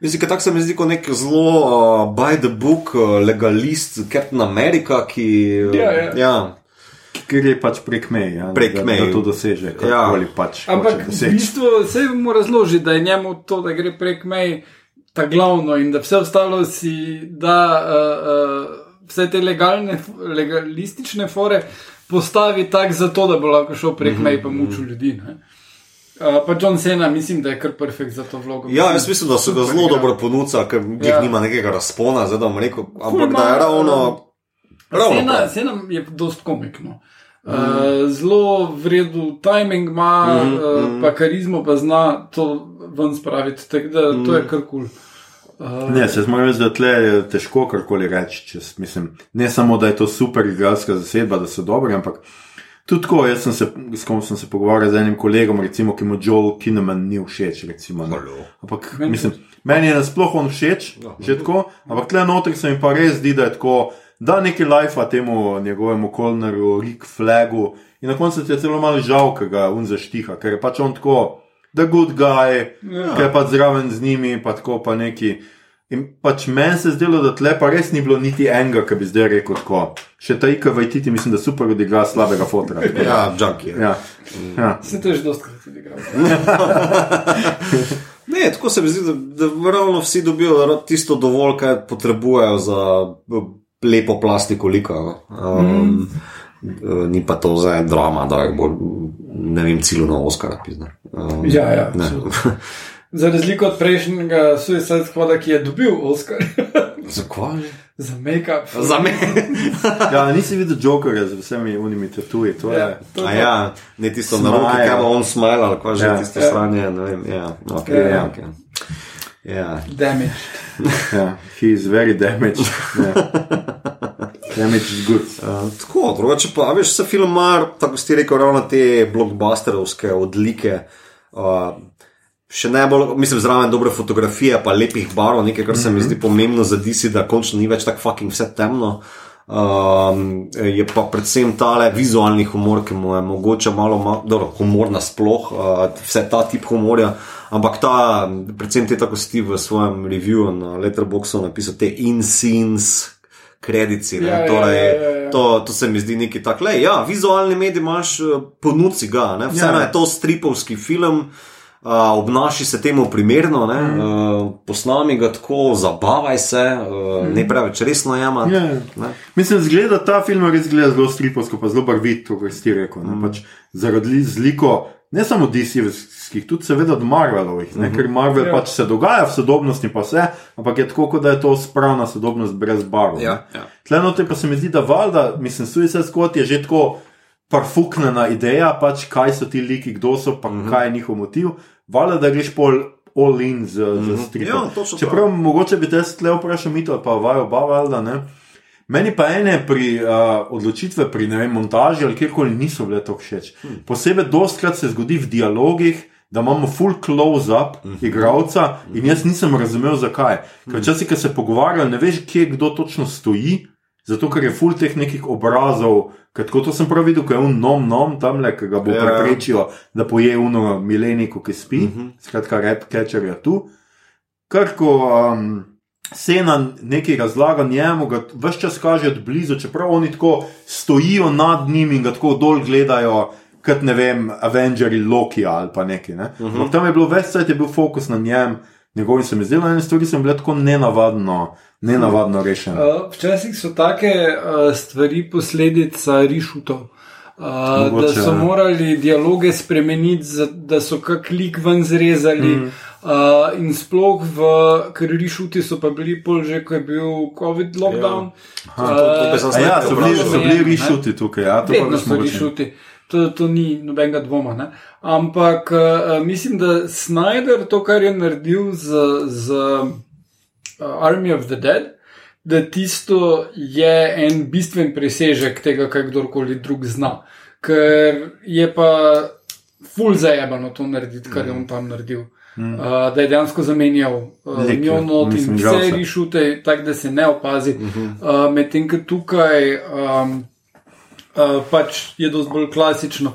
Mislim, da tako se mi zdi kot nek zelo uh, by the book uh, legalist, Captain America, ki. Uh, Ja, ja. ja. gre pač prek meje. Ja, Prek da, meje. Da to doseže, Ja. pač. Ampak v bistvu se mu razloži, da je njemu to, da gre prek mej, ta glavno in da vse ostalo si da uh, uh, vse te legalne, legalistične fore postavi tako da bo lahko šel prek Mhm, mej pa mučil ljudi. Ne? Uh, pa John Cena, mislim, da je kar perfekt za to vlogo. Ja, jaz mislim, da so ga zelo dobro ponudili, ker jih Ja. nima nekega razpona, zdaj da bom rekel, ampak da je ravno. ravno Sena, prav. sena je dost komikno. Uh, zelo vredu timing ima, mm, uh, pa karizmo pa zna to ven spraviti, tako da to je kar kul. Cool. Uh, Ne, se moram reči, da tle je težko karkoli reči. Čez, mislim, ne samo, da je to super igralska zasedba, da so dobri, ampak tudi tako. Jaz sem se, s kom sem se pogovarjal z enim kolegom, recimo, ki mu Joel Kinnaman ni všeč. Recimo, ne. Ampak Meni mislim, meni je nasploh on všeč, Ja. že tako, ampak tle noter se mi pa res zdi, da je tako. Da nekaj lajfa temu njegovemu kolnerju, Rick Flagu, in na koncu ti je celo malo žal, ker ga un zaštiha, ker je pač on tako, the good guy, Ja. ki je pač zraven z njimi, pa tako pa neki. In pač meni se zdelo, da tle pa res ni bilo niti enega, ki bi zdaj rekel tako. Še ta Ika Vajtiti, mislim, da super odigra slabega fotra. da- Ja, junkie. ja. ja. Se to je že dosti krat tudi igral. Ne, tako se mi zdi, da, da ravno vsi dobijo tisto dovolj, kar potrebujejo za eh, lepo plastiko lika. Um, mm. Ni pa to zdaj drama, da bolj, ne vem, cilj na Oscar. Um, Ja, ja, absolutno. Za razliko od prejšnjega Suicide Squada, ki je dobil Oscar Zakaj? za make-up. Za me. ja, nisi videl Jokerja z vsemi unimi tatuji. To je. Ja, to je A to. ja, ne tisto na roki, kaj bo on smile ali kaj že Ja. tisto Ja. stanje. Ne vem, ja, okay, Ja, ja, ja. ja. Okay. ja. Damage. Ja, he is very damaged. Ja. Damaged goods. Uh, tako, drugače pa, a veš, se film mar, tako si rekel, ravno te blockbusterovske odlike. Uh, Še najbolj, mislim, zraven dobre fotografije, pa lepih barov, nekaj, kar se mi zdi pomembno za DC, da končno ni več tako fucking vse temno. Um, je pa predvsem tale vizualni humor, ki mu je mogoče malo, malo dobro, humor nasploh, uh, vse ta tip humorja, ampak ta, predvsem te, tako si ti v svojem reviewu na Letterboxdu napisal, te in-scenes, kredici. Ja, ja, torej, ja, ja, ja. To, to se mi zdi neki tak, le, ja, vizualni medij imaš, eh, ponudci ga, ne? vseeno Ja. je to stripovski film. Uh, obnaši se temu primerno, ne, mm. uh, posnami ga tako, zabavaj se, uh, mm. ne preveč resno jemati. Ja. ne. Mislim, zgleda ta film res zgleda zelo stripovsko, pa zelo barvit, to, kar si rekel. Mm. Pač zaradi zliko, ne samo DC-skih, tudi seveda od Marvelovih, mm -hmm. ker Marvel Ja. pač se dogaja v sodobnosti, pa vse, ampak je tako, kot da je to spravna sodobnost brez barv. ne. Ja, ja. Tle noter pa se mi zdi, da valjda, mislim, Suicide Squad je že tako parfuknjena ideja, pač kaj so ti liki, kdo so, pa mm -hmm. kaj je njihov motiv. Valjda, da greš pol all in z, mm -hmm. z stripom. Ja, točno Čeprav prav. mogoče bi te tle vprašal, mi to pa vajo oba, valjda, ne. Meni pa ene pri, uh, odločitve pri ne vem, montaži ali kjerkoli niso bile tako všeč. Hmm. Posebej dostkrat se zgodi v dialogih, da imamo full close-up Mhm. igravca in jaz nisem razumel, zakaj. Ker včasih, ko se pogovarjajo, ne veš, kje kdo točno stoji, zato ker je full teh nekih obrazov. Tako to sem prav videl, ko je un nom, nom tam le, ki ga bo Ja. preprečijo, da poje uno mileniko, ki spi, uh -huh. skratka, rep catcher je tu. Kar ko um, Sena nekaj razlaga njemu, ga vse čas kaže od blizu, čeprav oni tako stojijo nad njim in ga tako dol gledajo, kot ne vem, Avengers, Loki ali pa nekaj. Ne? Uh -huh. Tam je bilo več časa, je bil fokus na njem, njegovim se mi zdelo, ene stvari so bile tako nenavadno, nenavadno rešene. Uh, včasih so take uh, stvari posledica rišutov. Uh, da so ja. morali dialoge spremeniti, da so kak lik ven zrezali. Mm. Uh, in sploh v, ker rišuti so pa bili pol že, ko je bil COVID lockdown. to- to bi sem A zdaj ja, so bili, vprašal. so bili Ne? rišuti tukaj, ja, to Vedno so mogoče. rišuti. To, to ni nobenega dvoma. Ne? Ampak uh, mislim, da Snyder to, kar je naredil z, z uh, Army of the Dead, da tisto je en bistven presežek tega, kar kdorkoli drug zna. Ker je pa ful zajebano to narediti, kar je on tam naredil. Mm. Uh, da je dejansko zamenjal uh, njo not in vse rišute, tako da se ne opazi. Uh -huh. uh, Medtem ko tukaj um, uh, pač je dosti bolj klasično.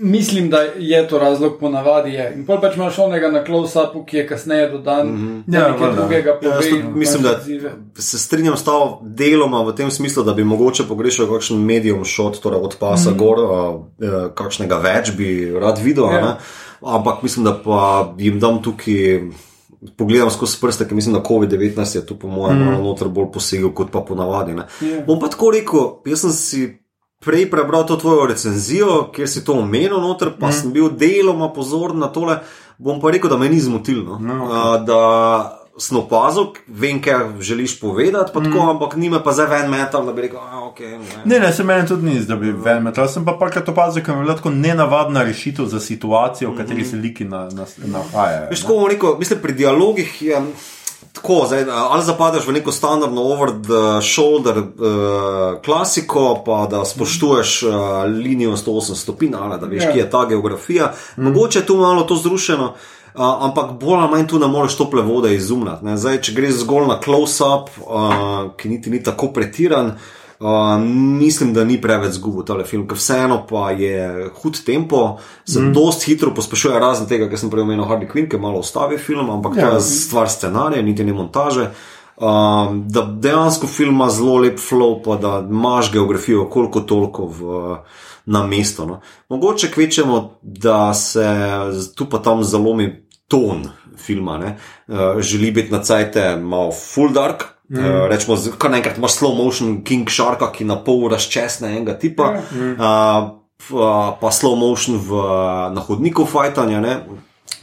Mislim, da je to razlog, ponavadi je. In pol pač imaš onega na close-upu, ki je kasneje dodan, mm -hmm. Ja, ja, nekaj drugega Ja, pove. tudi in mislim, pač da odzive. se strinjam s to deloma v tem smislu, da bi mogoče pogrešal kakšen medium shot, torej od pasa mm. gor, a, eh, kakšnega več bi rad videl. Ja. Yeah. Ampak mislim, da pa jim dam tukaj. Pogledam skozi prste, ker mislim, da COVID-19 je tu, po mojem, mm. noter bolj posegel kot pa ponavadi. ne. Ja. Bom pa tako rekel, jaz sem si prej prebral to tvojo recenzijo, kjer si to omenil, noter, pa mm. sem bil deloma pozoren na tole. Bom pa rekel, da me ni zmotilno. No, okej. okay. Da sem opazil, vem, kaj želiš povedati, pa tako, mm. ampak nima pa zdaj ven metal, da bi rekel, da okay, ne. Ne, ne, se meni tudi ni, da bi ven metal. Sem pa parkrat opazil, ker je bila tako nenavadna rešitev za situacijo, v kateri se liki na- na- nahajajo. Veš, ne. tako bom rekel, mislim, pri dialogih je. Tako, zdaj, ali zapadeš v neko standardno over the shoulder uh, klasiko, pa da spoštuješ uh, linijo 108 stopinj, ali da veš, Ja. kje je ta geografija. Mogoče je tu malo to zrušeno, uh, ampak bolj ali manj tu ne moreš tople vode izumljati. Zdaj, če greš zgolj na close-up, uh, ki niti ni tako pretiran. Uh, mislim, da ni preveč zgubil ta film, ker vseeno pa je hud tempo, se mm. dost hitro pospešuje, razen tega, ker sem prej omenil Harley Quinn, ki malo ustavi film, ampak ja. To je stvar scenarija, niti ne montaže. Um, da dejansko film ima zelo lep flow, pa da imaš geografijo koliko toliko v, na mesto. No. Mogoče kvečemo, da se tu pa tam zalomi ton filma, ne. uh, želi biti na cajte malo full dark. Mm. Uh, rečemo, z- kar naenkrat imaš slow motion King Sharka, ki na pol razčesne enega tipa, mm. uh, pa, slow motion v, na hodniku fajtanja, ne.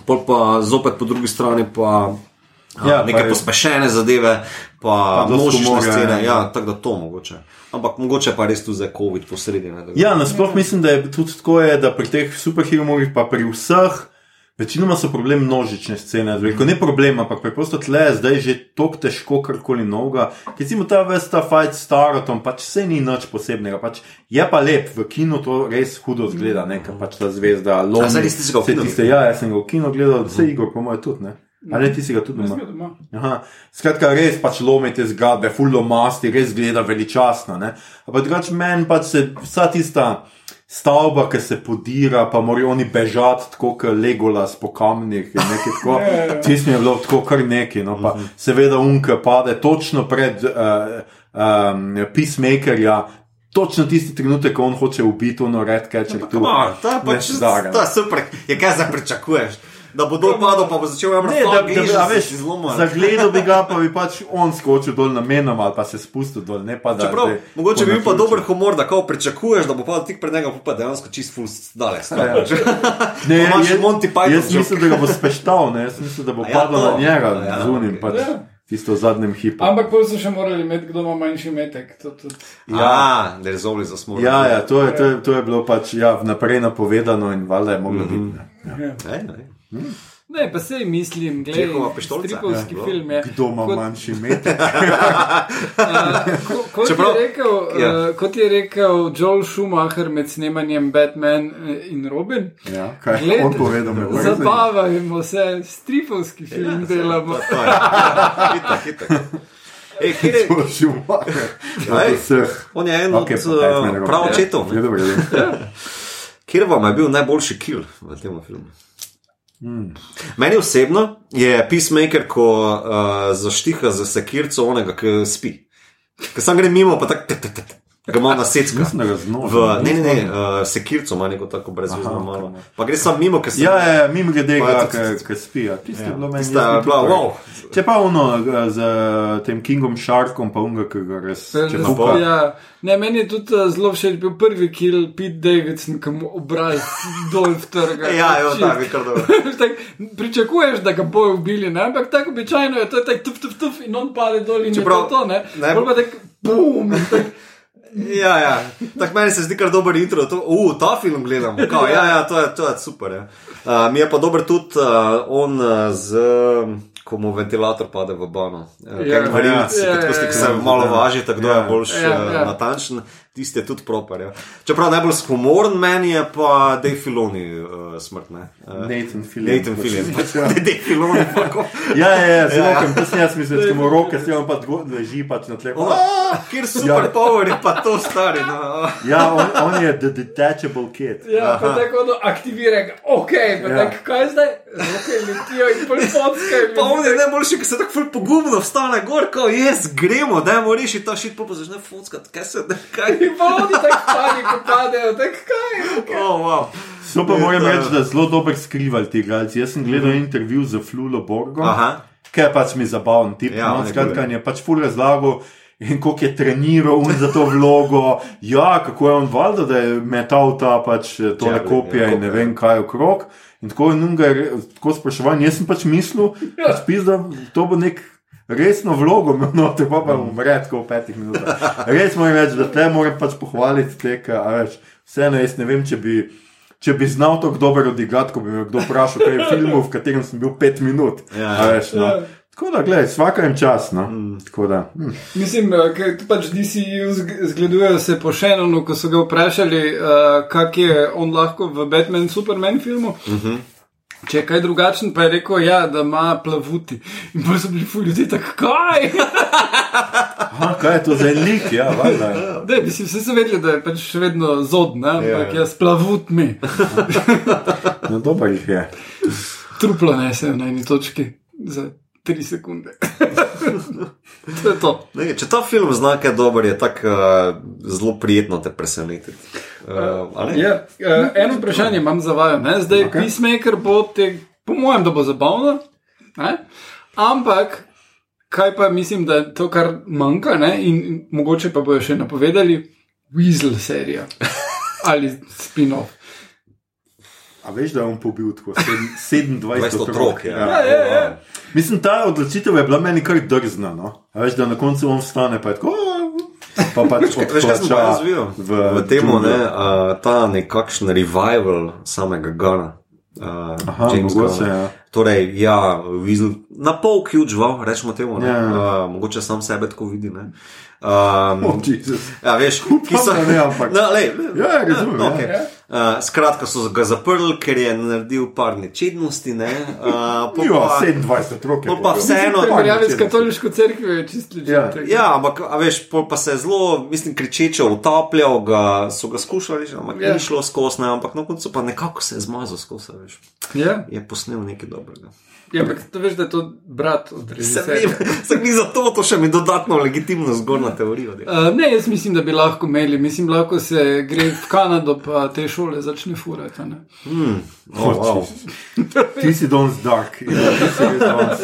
Pol pa zopet po drugi strani pa Ja, Ja, neke je- pospešene zadeve, pa, Pa množične scene. ja. Ja, tako da to mogoče. Ampak mogoče pa res tu za COVID da- Ja, nasploh mislim, da je tudi tako, je, da pri teh superherojih, pa pri vseh, večinoma so problem množične scene. Veliko ne problem, ampak preprosto tle je zdaj že tako težko karkoli novega. Recimo ta ves ta fight s Tarotom, pač vse ni nič posebnega. Pač je pa lep, v kinu to res hudo zgleda, ne, ker pač ta zvezda lomi. A, zdaj si ga v vse kinu tiste, Ja, jaz sem ga v kinu gledal, vse Igor, po mojem tudi, ne. Ali ne, ti si ga tudi doma? Aha. Skratka, res pač lomite zgradbe, fullo masti, res gleda veličastno. ne. Ampak drugače meni pač se vsa tista stavba, ki se podira, pa morajo oni bežati tako, kot Legolas po kamnih. in nekaj tako. Ja, ja, ja. Tisti je bilo tako kar neki. No, pa, seveda unke pade točno pred uh, um, Peacemakerja. Točno tisti trenutek, ko on hoče ubiti ono red catcher. tu. Ma, to je pač Nezdarno. to je super. Je kaj zdaj pričakuješ? Da bo dol padel, pa bo začel jamrati. Ne, da, da, da, a si veš, zagledal bi ga, pa bi pač on skočil dol namenoma ali pa se spustil dol. Ne pa da. Čeprav, zdaj mogoče bi bil pa dober humor, da kao pričakuješ, da bo padel tik pred njega, pa dejansko čist full daleč. Ne, imaš Monty Python Jaz mislim, da ga bo speštal, ne? jaz mislim, da bo ja, padel to? na njega Ja, z unim, okej. pač Ja. tisto v zadnjem hipu. Ampak pol so še morali imeti, kdo ima manjši metek. To, to. Ja, da je zovli za smrt. Ja, ja to, je, to, je, to je bilo pač ja, vnaprej napovedano in valjda je moglo biti. ne. Ja. Ej, ej. Ne, pa sej mislim, gledaj, stripovski Ja. film je. Kdo ima Kot- manjši metek? Uh, ko, kot, Čeprav- je rekel, ja. uh, kot je rekel Joel Schumacher med snemanjem Batman eh, in Robin, Ja, kaj Glej, on povedal, me zanima. zabavajmo se, stripovski film ja, delamo. To. Ja, Hitek, hitek. Ej, kjer je, To Schumacher. Ej, Od vseh. on je en od Batman, uh, Robin. prav Ja. očetov. Kjer vam je bil najboljši kill v tem filmu? Meni osebno je Peacemaker, ko uh, zaštiha za sekirco onega, ki spi. Ker sam gre mimo, pa tako, tak, tak, tak, ga ima na znožil. V, ne, ne, ne, uh, sekirco ima neko tako brezvezno Aha, malo. okej. Pa gre sam mimo, ker se Ja, ja, ja, mimo grede ki spijo. Tiste je bilo meni. Tista jaz je bi bila, tudi wow. Če pa ono eh, z eh, tem Kingom Sharkom, pa unga, ki ga res. Ja, ne, meni je tudi uh, zelo všeč bil prvi kill Pete Davidson, ki mu obraz dol vtrga. Ja, jo, Shit. tako je kar dobro. tak, pričakuješ, da ga bojo ubili, ne? ampak tako običajno je to je tako tuf, tuf, tuf in on pade dol in Čeprav- je to to, ne? ne- Pol pa tako, bum, in tak, Ja, ja. tako meni se zdi kar dober intro. To, uh, ta film gledam. Kao, ja, ja, to je, to je super. Ja. Uh, mi je pa dober tudi uh, on uh, z. Ko mu ventilator pade v bano. Ja. Kaj varilc, Ja, tako ja, stik ja, se ja. malo važi, tako da Ja. je boljš Ja, ja. natančen. Tisti je tudi proper. Ja. Čeprav najbolj humoren meni je pa Dave Filoni uh, smrt. Ne? Uh, Nathan Filip. Nathan Filoni. Pač, ja. Dave Filoni ko. Ja, ja, ja, zelo Ja. kam, to sem jaz mislil, da ima roke, si on pa leži pač na tleh. Kjer super power je pa to stari. No. Ja, on, on je the detachable kid. Ja, pa tako da aktivira, ga, ok, pa Ja. ja. tako kaj zdaj? Roke letijo in polfonske. Pa on je najboljši, ki se tako ful pogumno vstane gor, kot jaz, gremo, dajmo rešiti ta šit, pa pa začne fotkati, kaj se da, kaj. In pa oni tako paniko padejo, tako kaj. Oh, wow. So pa moram to- reči, da zelo dobro skrivali ti igralci. Jaz sem gledal intervju z Flulo Borgom, Aha. ki je pač mi zabaven tip. Ja, no, skratka, je pač ful razlagal. In koliko je treniral za to vlogo, ja, kako je on valjda, da je metal ta pač eh, tole Javelin, kopije ja, in ne kopije. vem kaj okrog. In tako je nunga, tako spraševal. Jaz sem pač mislil, da da to bo nek resno vlogo, imel noter, pa pa umre tako v petih minutah. Res moram reči, da te moram pač pohvaliti, te, ka, a veš, vseeno jaz ne vem, če bi. Če bi znal tako dobro odigrati, ko bi me kdo vprašal, kaj je film, v katerem sem bil pet minut. Ja. A Veš, no. Ja. Tako da, gledaj, vsaka jim čas. No. Tako da, hm. Mislim, eh, ker tu pač DCU zg- zgledujejo se po Shannonu, ko so ga vprašali, uh, kak je on lahko v Batman Superman filmu. Uh -huh. Če je kaj drugačen, pa je rekel, ja, da ima plavuti. In bolj so bili ful ljudi, tako kaj. Aha, kaj je to za lik? Ja, valjda. Da, mislim, vsi so vedeli, da je pač še vedno zod, ne? ampak Ja. jaz plavutmi. No, dobro jih je. Truplo nesejo na eni točki za tri sekunde. to je to. Ne, če ta film zna, kaj je dober, je tako uh, zelo prijetno te presenetiti. Uh, a ne? Ja, uh, eno vprašanje imam za vaju. Ne? Zdaj, okay. Peacemaker bo te, po mojem, da bo zabavno, ne? ampak kaj pa mislim, da je to, kar manjka, ne? in, in mogoče pa bojo še napovedali, Weasel serija ali spin-off. A veš, da je on pobil tako sedem- 27 20 otrok. otrok, ja. Ja, ja, ja. Mislim, ta odločitev je bila meni kar drzna. No? A veš, da na koncu on vstane pa je tako. Pa pač Veš, kaj sem pa odplača razvil? V, v tem, ne, uh, ta nekakšen revival samega Gana. Uh, Aha, mogoče, ja. Torej, ja, Weasel, na pol ključ, rečemo temu. Ne, Ja. uh, mogoče sam sebe tako vidi. Ne. Um, Oh, Jezus. Ja, veš, ki so. da ne, ampak- No, lej, Ja, ja, razumem, ja. okay. uh, skratka, so ga zaprli, ker je naredil par nečednosti. Ne, uh, Ja, pa- 27 otrok je. pol pa vseeno- Primerjavi s katoliško crkvijo je čist Ja. ležite. Ja, ampak a veš, pa se je zelo, mislim, kričeče utapljal, ga, so ga skušali, že, ampak Ja. yeah. ni šlo skozi, ampak na koncu pa nekako se je zmazal skozi. Ja. Je posnel nekaj dobrega. Ja, ampak to veš, da je to brat od Se režiserja. se mi zato to še mi dodatno legitimno zgornja teorija. Uh, ne, jaz mislim, da bi lahko imeli, mislim, lahko se gre v Kanado, pa te šole začne furati. a ne. Hmm, oh, wow. Ti si danes dark. Ja.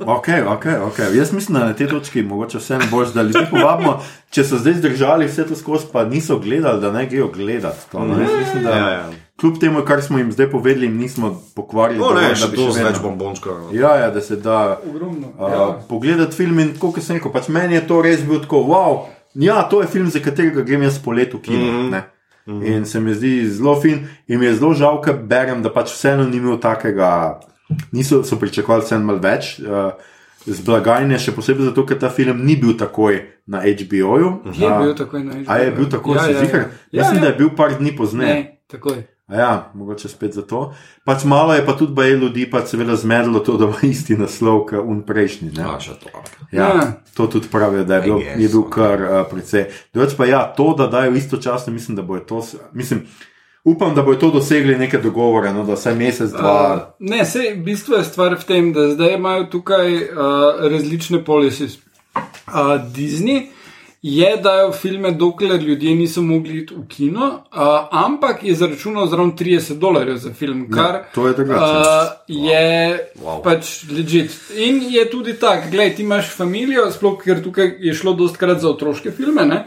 Okay, okay, okay. Jaz mislim, da na tej točki mogoče vseeno boš, da ljudi povabimo, če so zdaj zdržali vse to skozi, pa niso gledali, da ne grejo gledati. To, no. Jaz mislim, da Ja, ja. Kljub temu, kar smo jim zdaj povedali, jim nismo pokvarili. No, ne, da bi to vedno- več bombončkov. no. Ja, ja, da se da Ogromno. uh, Ja. pogledati film in kot sem rekel, pač meni je to res bil tako, wow, ja, to je film, za katerega grem jaz po letu kino. Mm -hmm. Mm -hmm. In se mi zdi zelo fin, in mi je zelo žal, ker berem, da pač vseeno ni imel takega, niso so pričakovali vseeno malo več. Uh, Z blagajne, še posebej zato, ker ta film ni bil takoj na HBO-ju. Je bil takoj na A je bil tako, ja, si ja, zihar? ja. Mislim, ja, da je bil par dni pozneje. Ne, takoj. Ja, mogoče spet zato. Pač malo je pa tudi baje ljudi, pa seveda zmedlo to, da ima isti naslov kot un prejšnji. Ne? Ja, to. Ja, Ja. to tudi pravijo, da je, bil, I guess, je bil kar uh, precej. Drugač pa ja, to, da dajo istočasno, mislim, da bo to. Mislim, upam, da bo to dosegli neke dogovore, no, da vsaj mesec, dva. Uh, ne, se, bistvo je stvar v tem, da zdaj imajo tukaj uh, različne policies. Uh, Disney je dajo filme, dokler ljudje niso mogli iti v kino, uh, ampak je zaračunal zraven 30 dolarjev za film, kar Ja, to je drugače. uh, je Wow. pač legit. In je tudi tak, gledaj, ti imaš familijo, sploh ker tukaj je šlo dostkrat za otroške filme. Ne?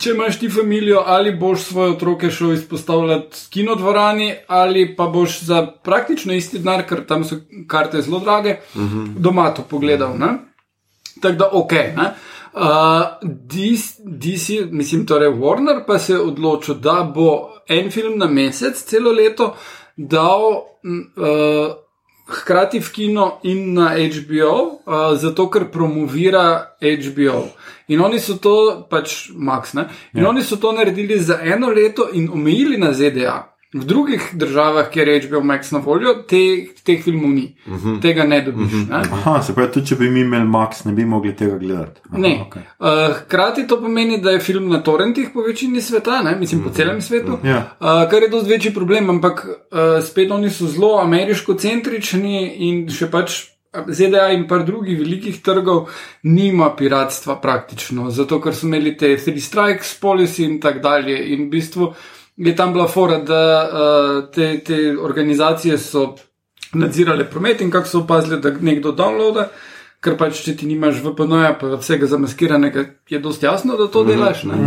Če imaš ti družino, ali boš svoje otroke šel izpostavljati v kinodvorani, ali pa boš za praktično isti denar, ker tam so karte zelo drage, uh -huh. doma to pogledal. Ne? Tako da, ok. Ne? Uh, DC, DC, mislim, torej Warner pa se je odločil, da bo en film na mesec, celo leto, dal uh, hkrati v kino in na HBO, uh, zato ker promovira HBO. In oni so to, pač Max, ne? In ja. oni so to naredili za eno leto in omejili na ZDA. V drugih državah, kjer je HBO Max na voljo, te, teh filmov ni, uh -huh. tega ne dobiš. Uh -huh. ne? Aha, se pravi, tudi če bi mi imeli Max, ne bi mogli tega gledati. Aha, Ne. okay. Uh, hkrati to pomeni, da je film na torrentih po večini sveta, ne? mislim po celem svetu, Ja. uh, kar je dosti večji problem, ampak uh, spet oni so zelo ameriško-centrični in še pač. ZDA in par drugih velikih trgov nima piratstva praktično, zato ker so imeli te three strikes policy in tako dalje. In v bistvu je tam bila fora, da uh, te, te organizacije so nadzirale promet in kako so opazili, da nekdo downloada. Ker pač, če ti nimaš VPN-ja, pa vsega zamaskiranega, je dosti jasno, da to delaš. Ne?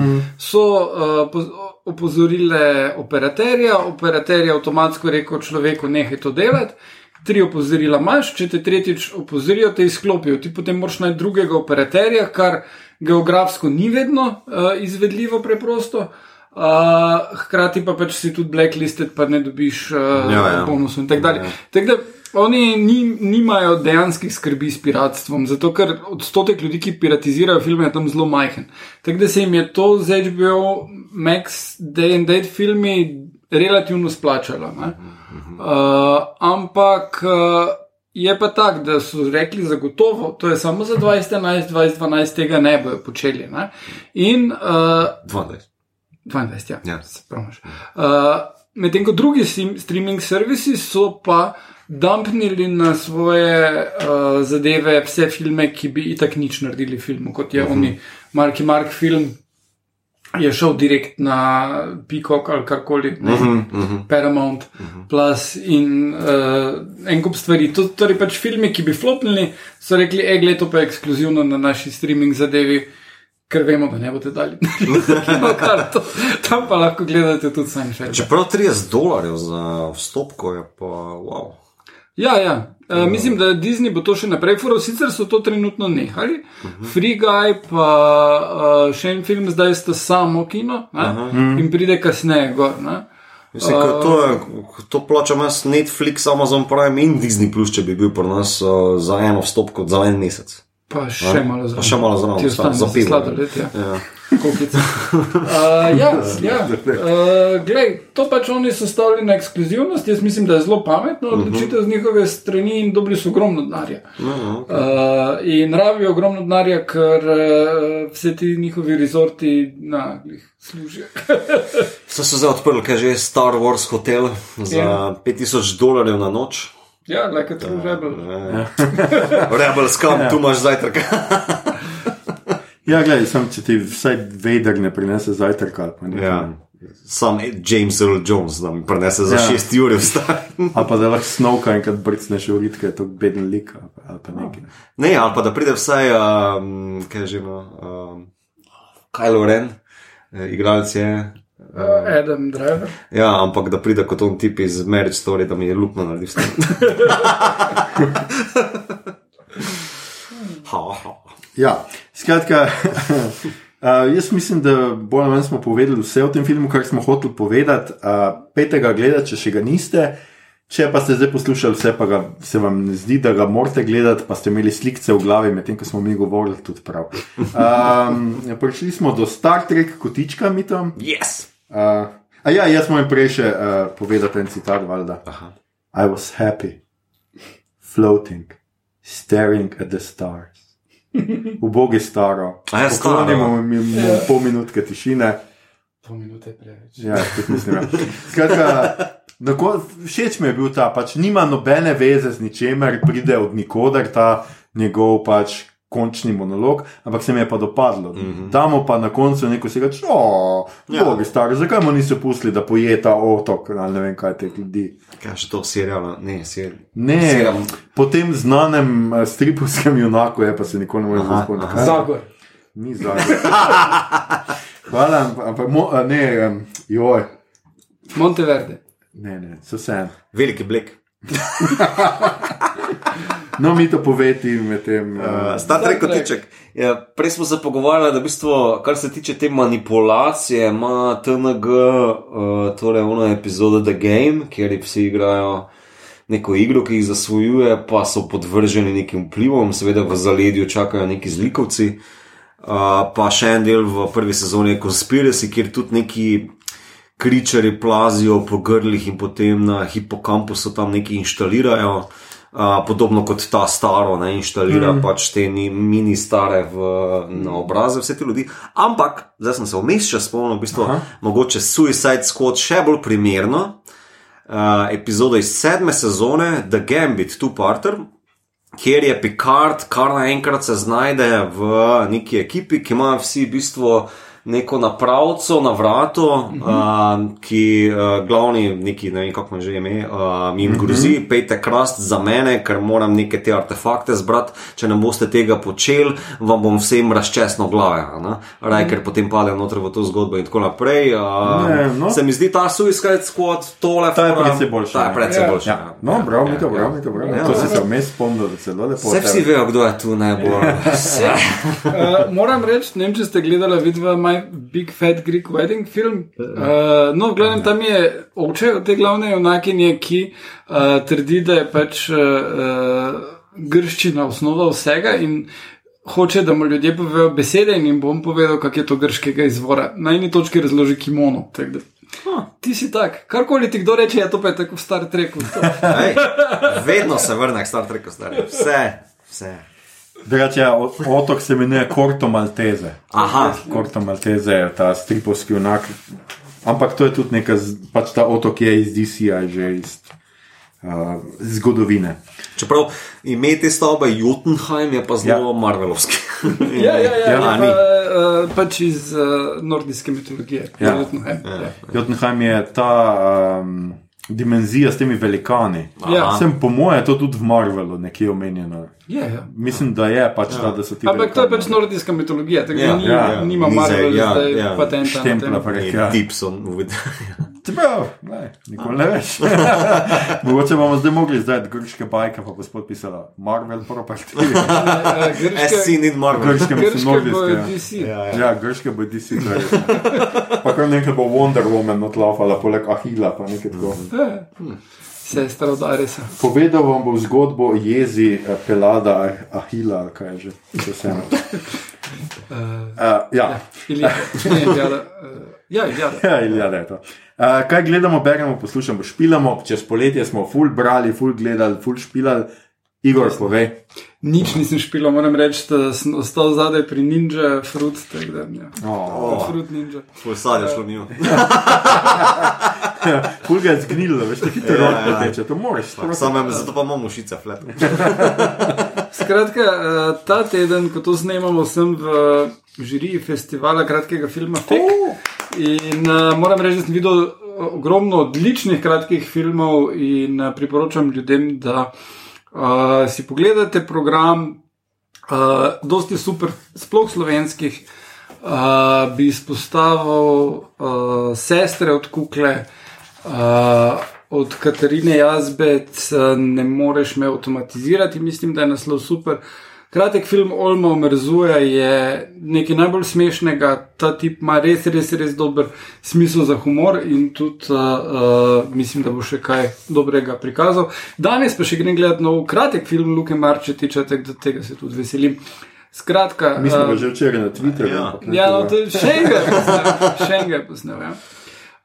So uh, poz- opozorile operaterja, operater je avtomatsko rekel človeku, nehaj to delati. Tri opozorila imaš, če te tretjič opozorijo, te izklopijo. Ti potem moraš najti drugega operaterja, kar geografsko ni vedno uh, izvedljivo preprosto. Uh, hkrati pa pač si tudi blacklisted, pa ne dobiš uh, Ja, ja. bonusov in tako dalje. Tako da oni ni, nimajo dejanskih skrbi s piratstvom, zato ker odstotek ljudi, ki piratizirajo filme, je tam zelo majhen. Tako da se jim je to z HBO Max Day and Date filmi relativno splačalo. ne. Uh, ampak. Uh, Je pa tako, da so rekli zagotovo, to je samo za 2011, 2012 tega ne bojo počeli. Ne? In uh, 12. 22, ja. Ja. Se pravi. Uh, Medtem ko drugi streaming servisi so pa dumpnili na svoje uh, zadeve vse filme, ki bi itak nič naredili filmu, kot je uh -huh. oni, Marki Mark film. Je šel direkt na Peacock ali karkoli, uh -huh, uh -huh. Paramount, uh -huh. Plus in uh, en kup stvari. To, torej, pač filmi, ki bi flopnili, so rekli, e, gled, to pa je ekskluzivno na naši streaming zadevi, ker vemo, da ne boste dali kino karto. Tam pa lahko gledate tudi Seinfeld. Čeprav 30 dolarjev za vstopko je pa wow. Ja, ja. Uh, mislim, da Disney bo to še naprej fural, sicer so to trenutno nehali. Uh -huh. Free Guy, pa uh, še en film, zdaj sta samo kino uh -huh. in pride kasneje gor. Ne? Mislim, uh, to, je, to plačam jaz Netflix, Amazon Prime in Disney, plus, če bi bil pri nas uh, za eno vstopko za en mesec. Pa še malo zraven. še malo zraven, Ti za- ostane za za pivo. sladoled, ja. Ja. Uh, ja, ja. Uh, glej, to pač oni so stavili na ekskluzivnost. Jaz mislim, da je zelo pametno odločitev z njihove strani in dobili so ogromno denarja. Uh, in rabijo ogromno denarja, ker uh, vse ti njihovi rezorti na, glih, služijo. Se so zdaj odprli, kaj že je Star Wars hotel za Ja. 5000 dolarjev na noč. Ja, like a true rebel. Rebel skam, tu imaš zajtrk. Ja, gledaj, sem, če ti vsaj Vader ne prinese ja. Sam James Earl Jones, da mi prenese za Ja. 6 ur vstaj. Ali pa da lahko snovka enkrat brcneš v ritke, je to beden lik ali pa- nekaj. Ne, ali pa da pride vsaj, um, kaj že ima, um, Kylo Ren, eh, igralec je. Uh, Adam Driver. Ja, ampak da pride kot on tip iz Marriage Story, da mi je lupno vse. ha, ha. Ja, skratka, uh, jaz mislim, da bolj ali manj smo povedali vse o tem filmu, kar smo hoteli povedati. Uh, Petega gledati, če še ga niste. Če pa ste zdaj poslušali vse, pa ga, se vam ne zdi, da ga morate gledati, pa ste imeli slikce v glavi, medtem ko smo mi govorili tudi prav. Um, prišli smo do Star Trek kotička, mi tam. Yes! Uh, a ja, jaz moram prej še uh, povedati en citat, valjda. Aha. I was happy, floating, staring at the stars. Ubogi staro. A ja, staro. Poklonimo mi mu pol minutke tišine. Pol minute je preveč. Ja, tudi mislim. Ja. Skratka, na ko- všeč mi je bil ta, pač nima nobene veze z ničemer, pride od nikoder ta njegov pač končni monolog, ampak se mi je pa dopadlo. Mm -hmm. Damo pa na koncu neko si reče, o, Ja. bogi stari, zakaj mu niso pustili, da poje ta otok, ali ne vem kaj te ljudi. Kaj še to serial? Ne, serial. Ne, Serial. po tem znanem eh, stripovskem junaku je pa se nikoli ne more kaj- Zagor. Ni zagor. Hvala, ampak- mo, a ne, joj, Monteverde. ne, ne, so vse. Veliki blek. No, mi to poveti med tem. Uh, Uh, Star Trek kotiček. Ja, prej smo se pogovarjali, da v bistvu, kar se tiče te manipulacije, ima TNG, uh, torej ono epizodo The Game, kjer vsi igrajo neko igro, ki jih zasvojuje, pa so podvrženi nekim vplivom, seveda v zaledju čakajo neki zlikovci. Uh, pa še en del v prvi sezoni je Conspiracy, kjer tudi neki kričari plazijo po grlih in potem na hipokampusu tam nekaj inštalirajo. Uh, podobno kot ta staro, ne inštalira mm. pač te ni, mini stare v, na obraze, vse te ljudi. Ampak, zdaj sem se vmes še spomnil, v bistvu, Aha. mogoče Suicide Squad še bolj primerno. Uh, epizoda iz sedme sezone, The Gambit, Two-Parter, kjer je Picard, kar naenkrat se znajde v neki ekipi, ki ima vsi v bistvu neko napravco na vratu, uh -huh. uh, ki uh, glavni, neki, ne vem kako že ime, uh, jim grozi, uh -huh. pejte krast za mene, ker moram neke te artefakte zbrati. Če ne boste tega počeli, vam bom vsem razčesno glave. Raj, ker potem padejo noter v to zgodbo in tako naprej. Uh, ne, no. Se mi zdi ta Suicide Squad, tole ta je predvsej boljši. Ta je predvsej ja. boljši. Ja. No, prav, mi to, prav, mi to, prav. Ja, to si se vmes spomnil, da se zelo lepo. Vse vsi vejo, kdo je tu najbolj. uh, moram reči, ne vem, če ste gledali, vidva maj Big Fat Greek Wedding film. Uh, no, v glavnem tam je oče od te glavne junakinje, ki uh, trdi, da je pač uh, grščina osnova vsega in hoče, da mu ljudje povejo besede in jim bom povedal, kak je to grškega izvora. Na eni točki razloži kimono. Oh, ti si tak, karkoli ti kdo reče, je ja, to pa je tako v Star Treku. Ej, vedno se vrne k Star Treku, stari. Vse, vse. Drugače, ja, otok se imenuje Korto Malteze. Aha. Korto Malteze je ta stripovski unak. Ampak to je tudi nekaj, pač ta otok je iz DC-ja, že iz uh, zgodovine. Čeprav ime te stavbe Jotunheim je pa zelo ja. marvelovski. ja, ja, ja, ja, pa, uh, pač iz uh, nordijske mitologije. Ja. Jotunheim. Ja. Ja. Jotunheim je ta. Um, dimenzija s temi velikani. Ja. Sem po mojem, to tudi v Marvelu nekje omenjeno. Je, ja. Mislim, da je pač ja. ta, da so ti. Ampak to je pač nordijska mitologija, tako da ja. ni, ja. nima Marvela, ja, zdaj ja. patenta. Štempla pa je. Ja. Čeprav, ne, nikoli ne veš. Mogoče bomo zdaj mogli zdaj grške bajke, pa bo spet pisala Marvel Property. Scene in Marvel. Grške, grške bo ja. DC. Ja, ja. ja, grške bo DC. pa kar nekaj bo Wonder Woman odlafala, poleg Ahila, pa nekaj tako. Sestra od Arisa. Povedal vam bo zgodbo o jezi eh, Pelada Ahila, kaj že, če se eno. Uh, uh, ja. Ja, ili, ne, jada, uh, ja, jada. ja, Iljada je to. Uh, kaj gledamo, beremo, poslušamo, špilamo, čez poletje smo full brali, full gledali, full špilali. Igor, povej. Nič nisem špil, moram reči, da sem ostal zadaj pri Ninja Fruit. Da, ja. oh. Fruit Ninja. Tvoj sad je šlo njo. Ful ga je zgnilo, veš, ti hitro ja, ja. teče, to moraš. Samo zato pa imamo ušice, flet. Skratka, eh, ta teden, ko to snemamo, sem v žiriji festivala kratkega filma Fek. Oh. In uh, moram reči, da sem videl ogromno odličnih kratkih filmov in uh, priporočam ljudem, da uh, si pogledate program, uh, dosti super, sploh slovenskih, uh, bi izpostavil uh, sestre od Kukle, uh, od Katarine Jazbec, uh, ne moreš me avtomatizirati, mislim, da je naslov super. Kratek film Olmo Mrzuje je nekaj najbolj smešnega, ta tip ima res, res, res dober smisel za humor in tudi uh, uh, mislim, da bo še kaj dobrega prikazal. Danes pa še grem gledati nov kratek film Luke Marčetiča, tako da tega se tudi veselim. Skratka, Mi smo uh, že včeraj na Twitterju. Ja, ja no, to je še enkrat, še enkrat posnel. Ja.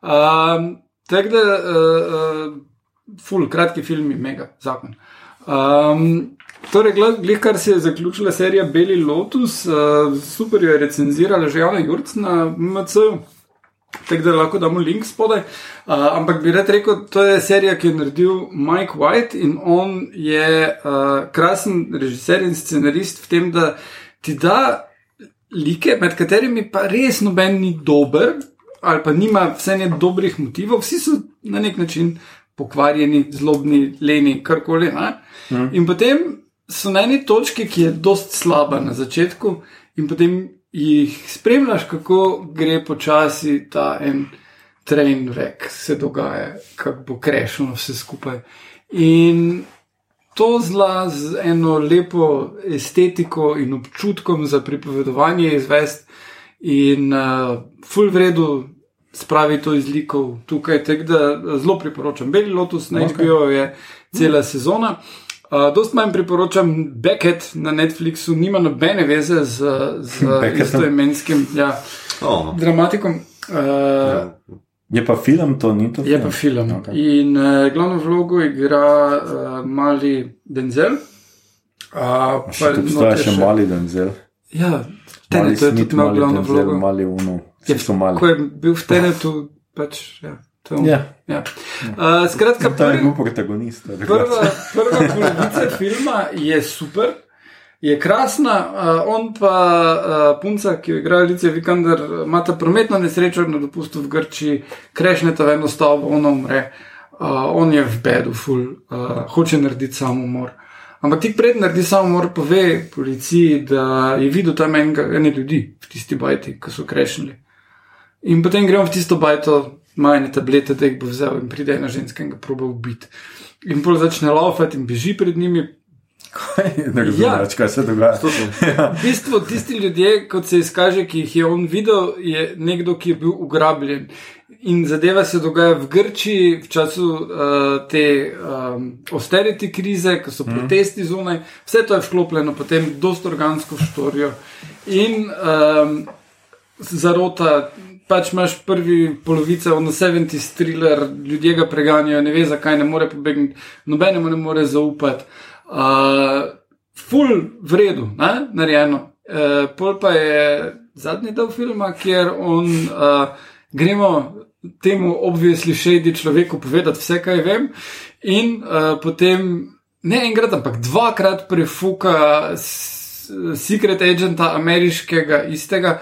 Um, tako da, uh, uh, ful, kratki film, mega zakon. Um, Torej, glede kar se je zaključila serija Beli Lotus, uh, super jo je recenzirala že Javna Jurc na MC. Tako da lahko damo link spodaj. Uh, ampak bi rad rekel, to je serija, ki je naredil Mike White in on je uh, krasen režiser in scenarist v tem, da ti da like, med katerimi pa res noben ni dober ali pa nima vse ne dobrih motivov, vsi so na nek način pokvarjeni, zlobni, leni, karkoli. Mm. In potem so na eni točki, ki je dost slaba na začetku, in potem jih spremljaš, kako gre počasi ta en train wreck, se dogaja, kako bo krešeno vse skupaj. In to zla z eno lepo estetiko in občutkom za pripovedovanje izvest, in uh, full vredu spravi to iz likov tukaj. Tako da eh, zelo priporočam. Beli Lotus na Ok. HBO je cela sezona. Uh, dost manj priporočam Beckett na Netflixu, nima nobene veze z, z istoimenskim ja, Oh. dramatikom. Uh, Je pa film, to ni to. Je pa film. Ok. Okay. In uh, glavno vlogo igra uh, mali Denzel. Uh, Še obstaja še mali Denzel. Ja, Tenet je tudi imel glavno Denzel, vlogo. mali Uno. So mali. Ko je bil v Tenetu, pač. Ja, to, Ja, ja. Uh, skratka, ta je prvi, bil protagonist. prva, prva polovica filma je super. Je krasna, uh, on pa uh, punca, ki jo igra Alicija Vikander, imata prometno nesrečo na dopustu v Grčiji, krešneta v eno stavbo, ona umre. Uh, on je v bedu, ful, uh, hoče narediti samomor. Ampak tik pred naredi samomor, pove policiji, da je videl tam enega, ene ljudi v tisti bajti, ki so krešnili. In potem gremo v tisto bajto, ima ene tablete, da jih bo vzel in pride ena ženska in ga proba ubiti. In pol začne laufati in beži pred njimi. razumem, Ja. kaj se dogaja. V bistvu tisti ljudje, kot se izkaže, ki jih je on videl, je nekdo, ki je bil ugrabljen. In zadeva se dogaja v Grčiji v času uh, te um, austerity krize, ko so protesti zunaj, vse to je vklopljeno potem dosto organsko štorijo. In um, zarota, pač imaš prvi polovice, ono 70 thriller, ljudje ga preganjajo, ne ve zakaj, ne more pobegniti, nobenemu ne more zaupati. Uh, ful v redu, ne? narejeno. Uh, pol pa je zadnji del filma, kjer on uh, gremo temu obvisli šedi človeku povedati vse, kaj vem, in uh, potem ne enkrat, ampak dvakrat prefuka secret agenta ameriškega istega,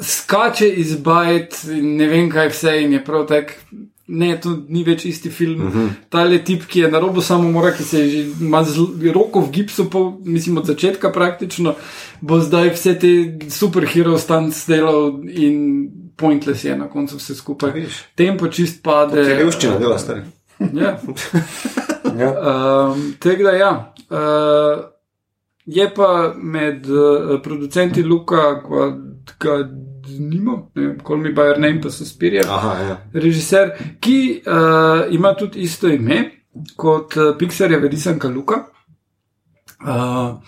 skače iz bajt ne vem kaj vse in je prav tak. Ne, to ni več isti film. Uh -huh. Ta le tip, ki je na robu samomora, ki se je že ima roko v gipsu, pol, mislim od začetka praktično, bo zdaj vse te superhero stunts delal in pointless je na koncu vse skupaj. Tempo čist pade. Je revščina dela, stari. Ja. Ja. Um, Tega da ja. Uh, je pa med uh, producenti Luka Guadagnino, ne vem, Call Me By Your Name, pa so spirje, Aha, ja. režiser, ki uh, ima tudi isto ime kot uh, Pixarjeva risanka Luka, uh,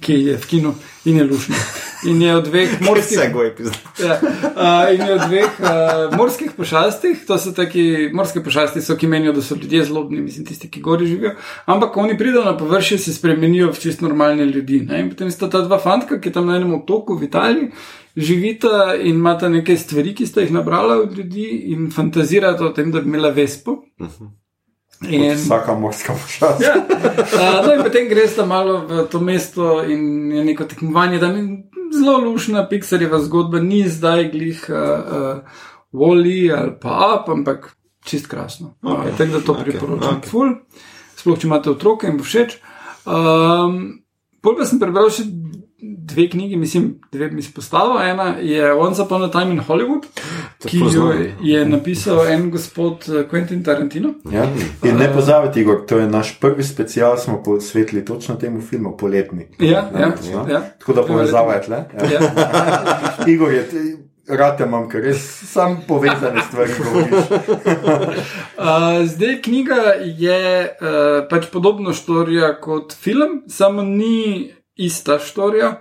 ki je v kinu in je lušna. In je od dveh morskih. Ja, uh, in je od dveh uh, morskih pošastih, to so taki morske pošasti, so, ki menijo, da so ljudje zlobni, mislim, tisti, ki gori živijo. Ampak, ko oni pridejo na površje, se spremenijo v čist normalne ljudi. Ne? In potem sta ta dva fantka, ki tam na enem otoku v Italiji živita in imata neke stvari, ki sta jih nabrala od ljudi in fantazirata o tem, da bi imela vespo. In, Vsaka morska pošast. Ja. Uh, no, in potem greš tam malo v to mesto in je neko tekmovanje. Tam je zelo lušna Pixarjeva zgodba, ni zdaj glih uh, uh, Wally ali pa Up, ampak čist krasno. Okay. Tako da to okay. priporočam. Okay. Ful, sploh če imate otroke in bo všeč. Um, Pol pa sem prebral še dve knjigi, mislim, dve bi izpostavil. Ena je Once Upon a Time in Hollywood, ki prav jo je napisal en gospod eh, Quentin Tarantino. Ja. In ne pozabite, Igor, to je naš prvi special, smo posvetili točno temu filmu, poletni. Ja, ja, Ja. ja. Tako da povezava je tle. Ja. Ja. Igor je, rad te imam, ker res sam povezane stvari govoriš. Uh, zdaj knjiga je uh, pač podobna štorija kot film, samo ni ista štorija.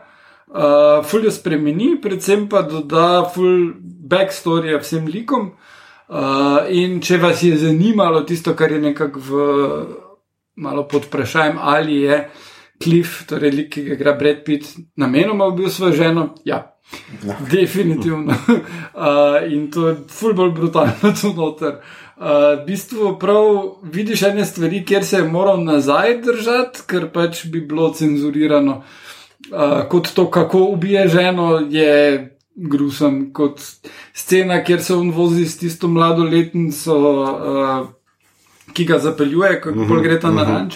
Uh, ful jo spremeni, predvsem pa doda ful backstory vsem likom. Uh, in če vas je zanimalo tisto, kar je nekako v malo pod vprašanjem, ali je Cliff, torej lik, ki ga igra Brad Pitt, namenoma ubil svojo ženo, ja, Definitivno. Uh, in to je ful bolj brutalno tu noter. Uh, v bistvu prav vidiš ene stvari, kjer se je moral nazaj držati, ker pač bi bilo cenzurirano. Uh, kot to, kako ubije ženo, je grusam. Kot scena, kjer se on vozi s tisto mladoletnico, uh, ki ga zapeljuje, kako uh -huh, gre ta na ranč,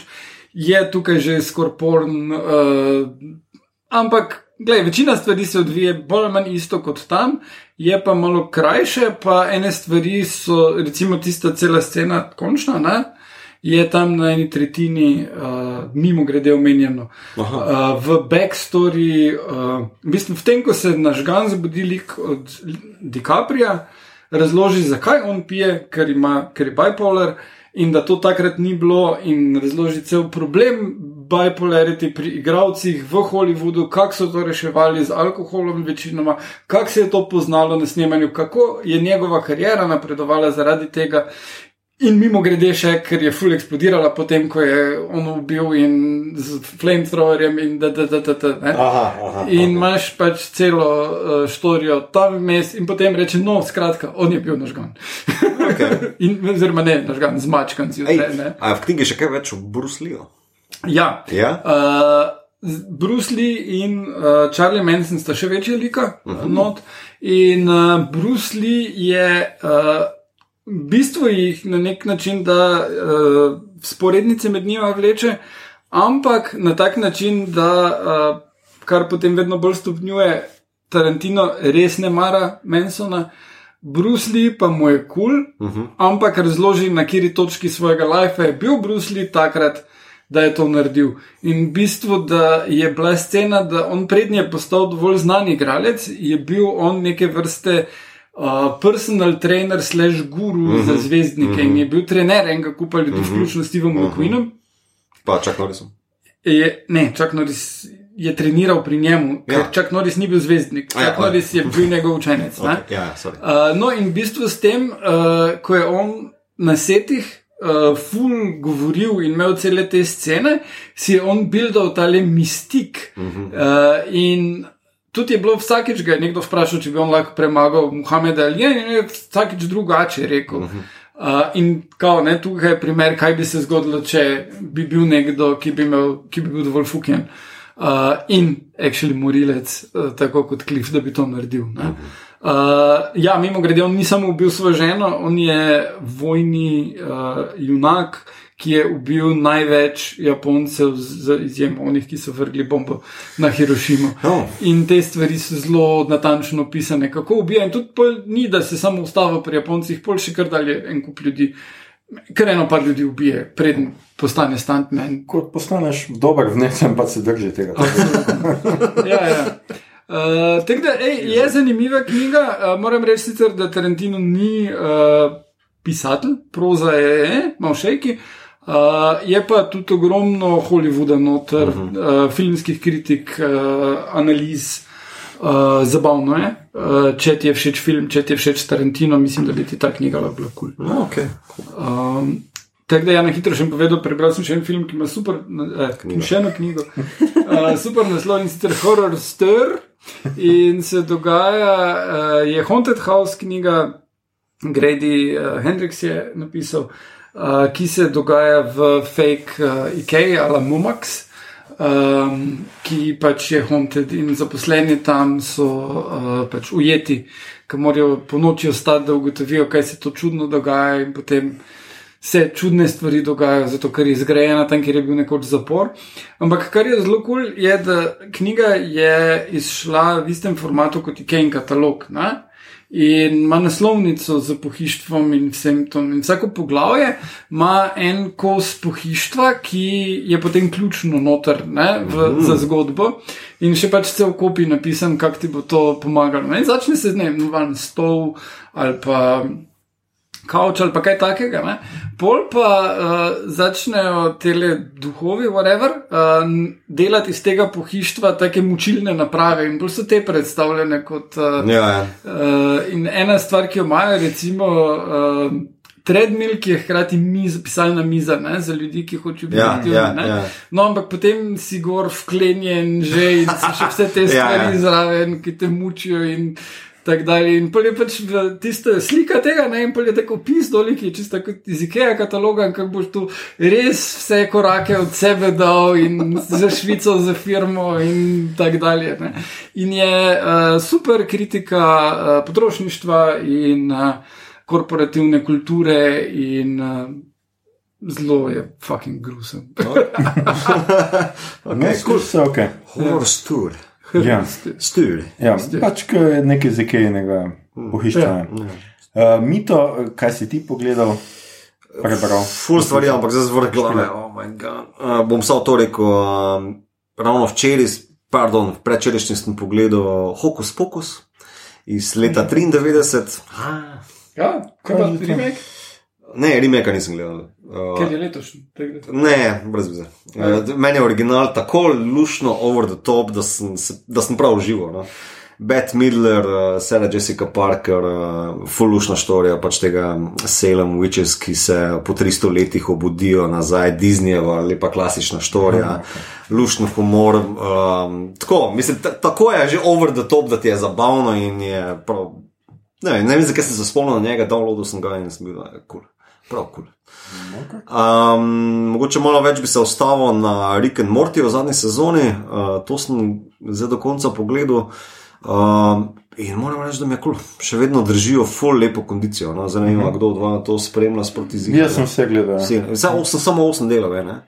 je tukaj že skorporn. Uh, ampak Glej, večina stvari se odvije bolj ali manj isto kot tam, je pa malo krajše, pa ene stvari so, recimo tista cela scena, končna, ne, je tam na eni tretjini, uh, mimo grede omenjeno. Uh, v backstory, uh, v bistvu v tem, ko se naš gan zbudi lik od DiCaprija, razloži, zakaj on pije, ker, ima, ker je bipolar in da to takrat ni bilo, in razloži cel problem bipolarity pri igravcih v Hollywoodu, kako so to reševali z alkoholom, večinoma, kako se je to poznalo na snemanju, kako je njegova karijera napredovala zaradi tega. In mimo grede še, ker je full eksplodirala potem, ko je on ubil in z flamethrowerjem in da, da, da, da, da. Aha, aha, In imaš pač celo uh, štorijo tam vmes, in potem reče: No, skratka, on je bil nažgan. Okay. in, oziroma ne, nažgan, zmačkan si Ej, vse. Ne? a v knjigi še kaj več o Bruce Leeju? Ja. Ja? Uh, Bruce Lee in uh, Charlie Manson sta še večja lika, uh -huh. not. In uh, Bruce Lee je uh, v bistvu jih na nek način, da uh, sporednice med njima vleče, ampak na tak način, da uh, kar potem vedno bolj stopnjuje, Tarantino res ne mara Mansona. Bruce Lee pa mu je kul, cool, uh -huh. ampak razloži, na kateri točki svojega life je bil Bruce Lee takrat, da je to naredil. In v bistvu, da je bila scena, da on prednje postal dovolj znan igralec, je bil on neke vrste. Uh, personal trainer, slash guru uh -huh, za zvezdnike uh -huh. in je bil trener enega kupa ljudi, uh -huh, vključno s Stevom uh -huh. McQueenom. Pa čak Norrisom. Je, ne, Čak Norris je treniral pri njemu, ker Ja. Čak Norris ni bil zvezdnik, A ja, Čak ok. Norris je bil njegov učenec. ne. Okay, ja, ja, sorry. Uh, no, in v bistvu s tem, uh, ko je on na setih uh, ful govoril in imel cele te scene, si je on buildal tale mistik. Uh -huh. uh, in tudi je bilo vsakeč, ga je nekdo vprašal, če bi on lahko premagal Muhameda ali ne, in je vsakeč drugače rekel. Uh -huh. Uh, in kao, ne, tukaj je primer, kaj bi se zgodilo, če bi bil nekdo, ki bi, imel, ki bi bil dovolj fuken uh, in actually morilec, uh, tako kot Cliff, da bi to naredil. Ne. Uh, ja, mimo grede, on ni samo ubil svojo ženo, on je vojni uh, junak, ki je ubil največ Japoncev, z izjemo onih, ki so vrgli bombo na Hirošimo. Oh. In te stvari so zelo natančno opisane, kako ubija. In tudi ni, da se samo ustava pri Japoncih, pol še kar dalje en kup ljudi, kar eno par ljudi ubije, preden postane stuntman. Ko postaneš dober v nečem, pa se drži tega. ja, ja. Uh, tako da ej, je zanimiva knjiga. Uh, moram reči, sicer, da Tarantino ni uh, pisatelj, proza je, malo šejki. Uh, je pa tudi ogromno Hollywooda, noter, uh -huh. uh, filmskih kritik, uh, analiz. Uh, zabavno je, uh, če ti je všeč film, če ti je všeč Tarantino, mislim, da bi ti ta knjiga lahko bila kul. Cool. No, okay. Um, Tako da, ja, na hitro še povedal, prebral sem še en film, ki ima super, eh, še eno knjigo, uh, super naslov in sicer Horror Stir. In se dogaja, uh, je Haunted House knjiga, Grady uh, Hendrix je napisal, uh, ki se dogaja v fake uh, IKEA ali Mumax. Um, ki pač je haunted in zaposleni tam so uh, pač ujeti, ki morajo po noči ostati, da ugotovijo, kaj se to čudno dogaja, in potem se čudne stvari dogajajo, zato ker je zgrajena tam, kjer je bil nekoč zapor. Ampak kar je zelo kul, cool, je, da knjiga je izšla v istem formatu kot IKEA katalog. Ne? In ima naslovnico z pohištvom in vsem tem. In vsako poglavje ima en kos pohištva, ki je potem ključno noter ne, v, mm. za zgodbo. In še pač cel kopij napisan, kako ti bo to pomagalo. Ne? Začne se z dnem, stol ali pa kavč ali pa kaj takega. Ne? Pol pa uh, začnejo te duhovi, whatever, uh, delati iz tega pohištva take mučilne naprave in bolj so te predstavljene kot. Uh, ja, ja. Uh, in ena stvar, ki jo imajo, recimo. Uh, Treadmill, ki je hkrati miz, pisalna miza ne, za ljudi, ki hočejo biti Ja, aktivni. ja, ja. No, ampak potem si gor vklenjen že in so še vse te Ja, stvari ja. zraven, ki te mučijo. In, tako dalje. In pol je pač v- tista slika tega, ne, in pol je tako opis dol, ki je čisto kot iz IKEA kataloga, in kako boš tu res vse korake od sebe dal in za Švico, za firmo in tako dalje. Ne. In je uh, super kritika uh, potrošništva in uh, korporativne kulture in uh, zelo je fucking grusen. Ne, skozi vse ok. Horror stur. Ja. Stur. Ja, pač ko je nekaj zekejnega pohištva. Ja. Uh, Mito, kaj si ti pogledal? Prebral. Ful stvari, ampak zdaj zvrh glave. Oh my God. uh, bom samo to rekel. Um, ravno včeraj, pardon, predčerajšnji sem pogledal Hokus Pokus iz leta 93. Ah, Ja, kaj je remake? Ne, remake nisem gledal. Uh, Ker je letošnji. Ne, brez veze. Uh, meni je original tako lušno over the top, da sem, se- da sem prav užival. No. Beth Midler, uh, Sarah Jessica Parker, uh, full lušna štorija pač tega Salem Witches, ki se po 300 letih obudijo nazaj, Disneyjeva, lepa klasična štorija, lušni humor. Um, tako, mislim, ta, tako je že over the top, da ti je zabavno in je prav. Ne, ne vem, zakaj sem se spomnil na njega, downloadil sem ga in sem bil, da je kul. Cool. Prav kul. Cool. Um, mogoče malo več bi se ustavil na Rick and Morty v zadnji sezoni, uh, to sem zdaj do konca pogledal. Um, in moram reči, da mi je kul, cool. še vedno držijo full lepo kondicijo. No? Zdaj ne vem, kdo od vas to spremlja sproti zimom. Jaz sem vse gledal. ja. Zdaj osem, samo osem delov, je, ne?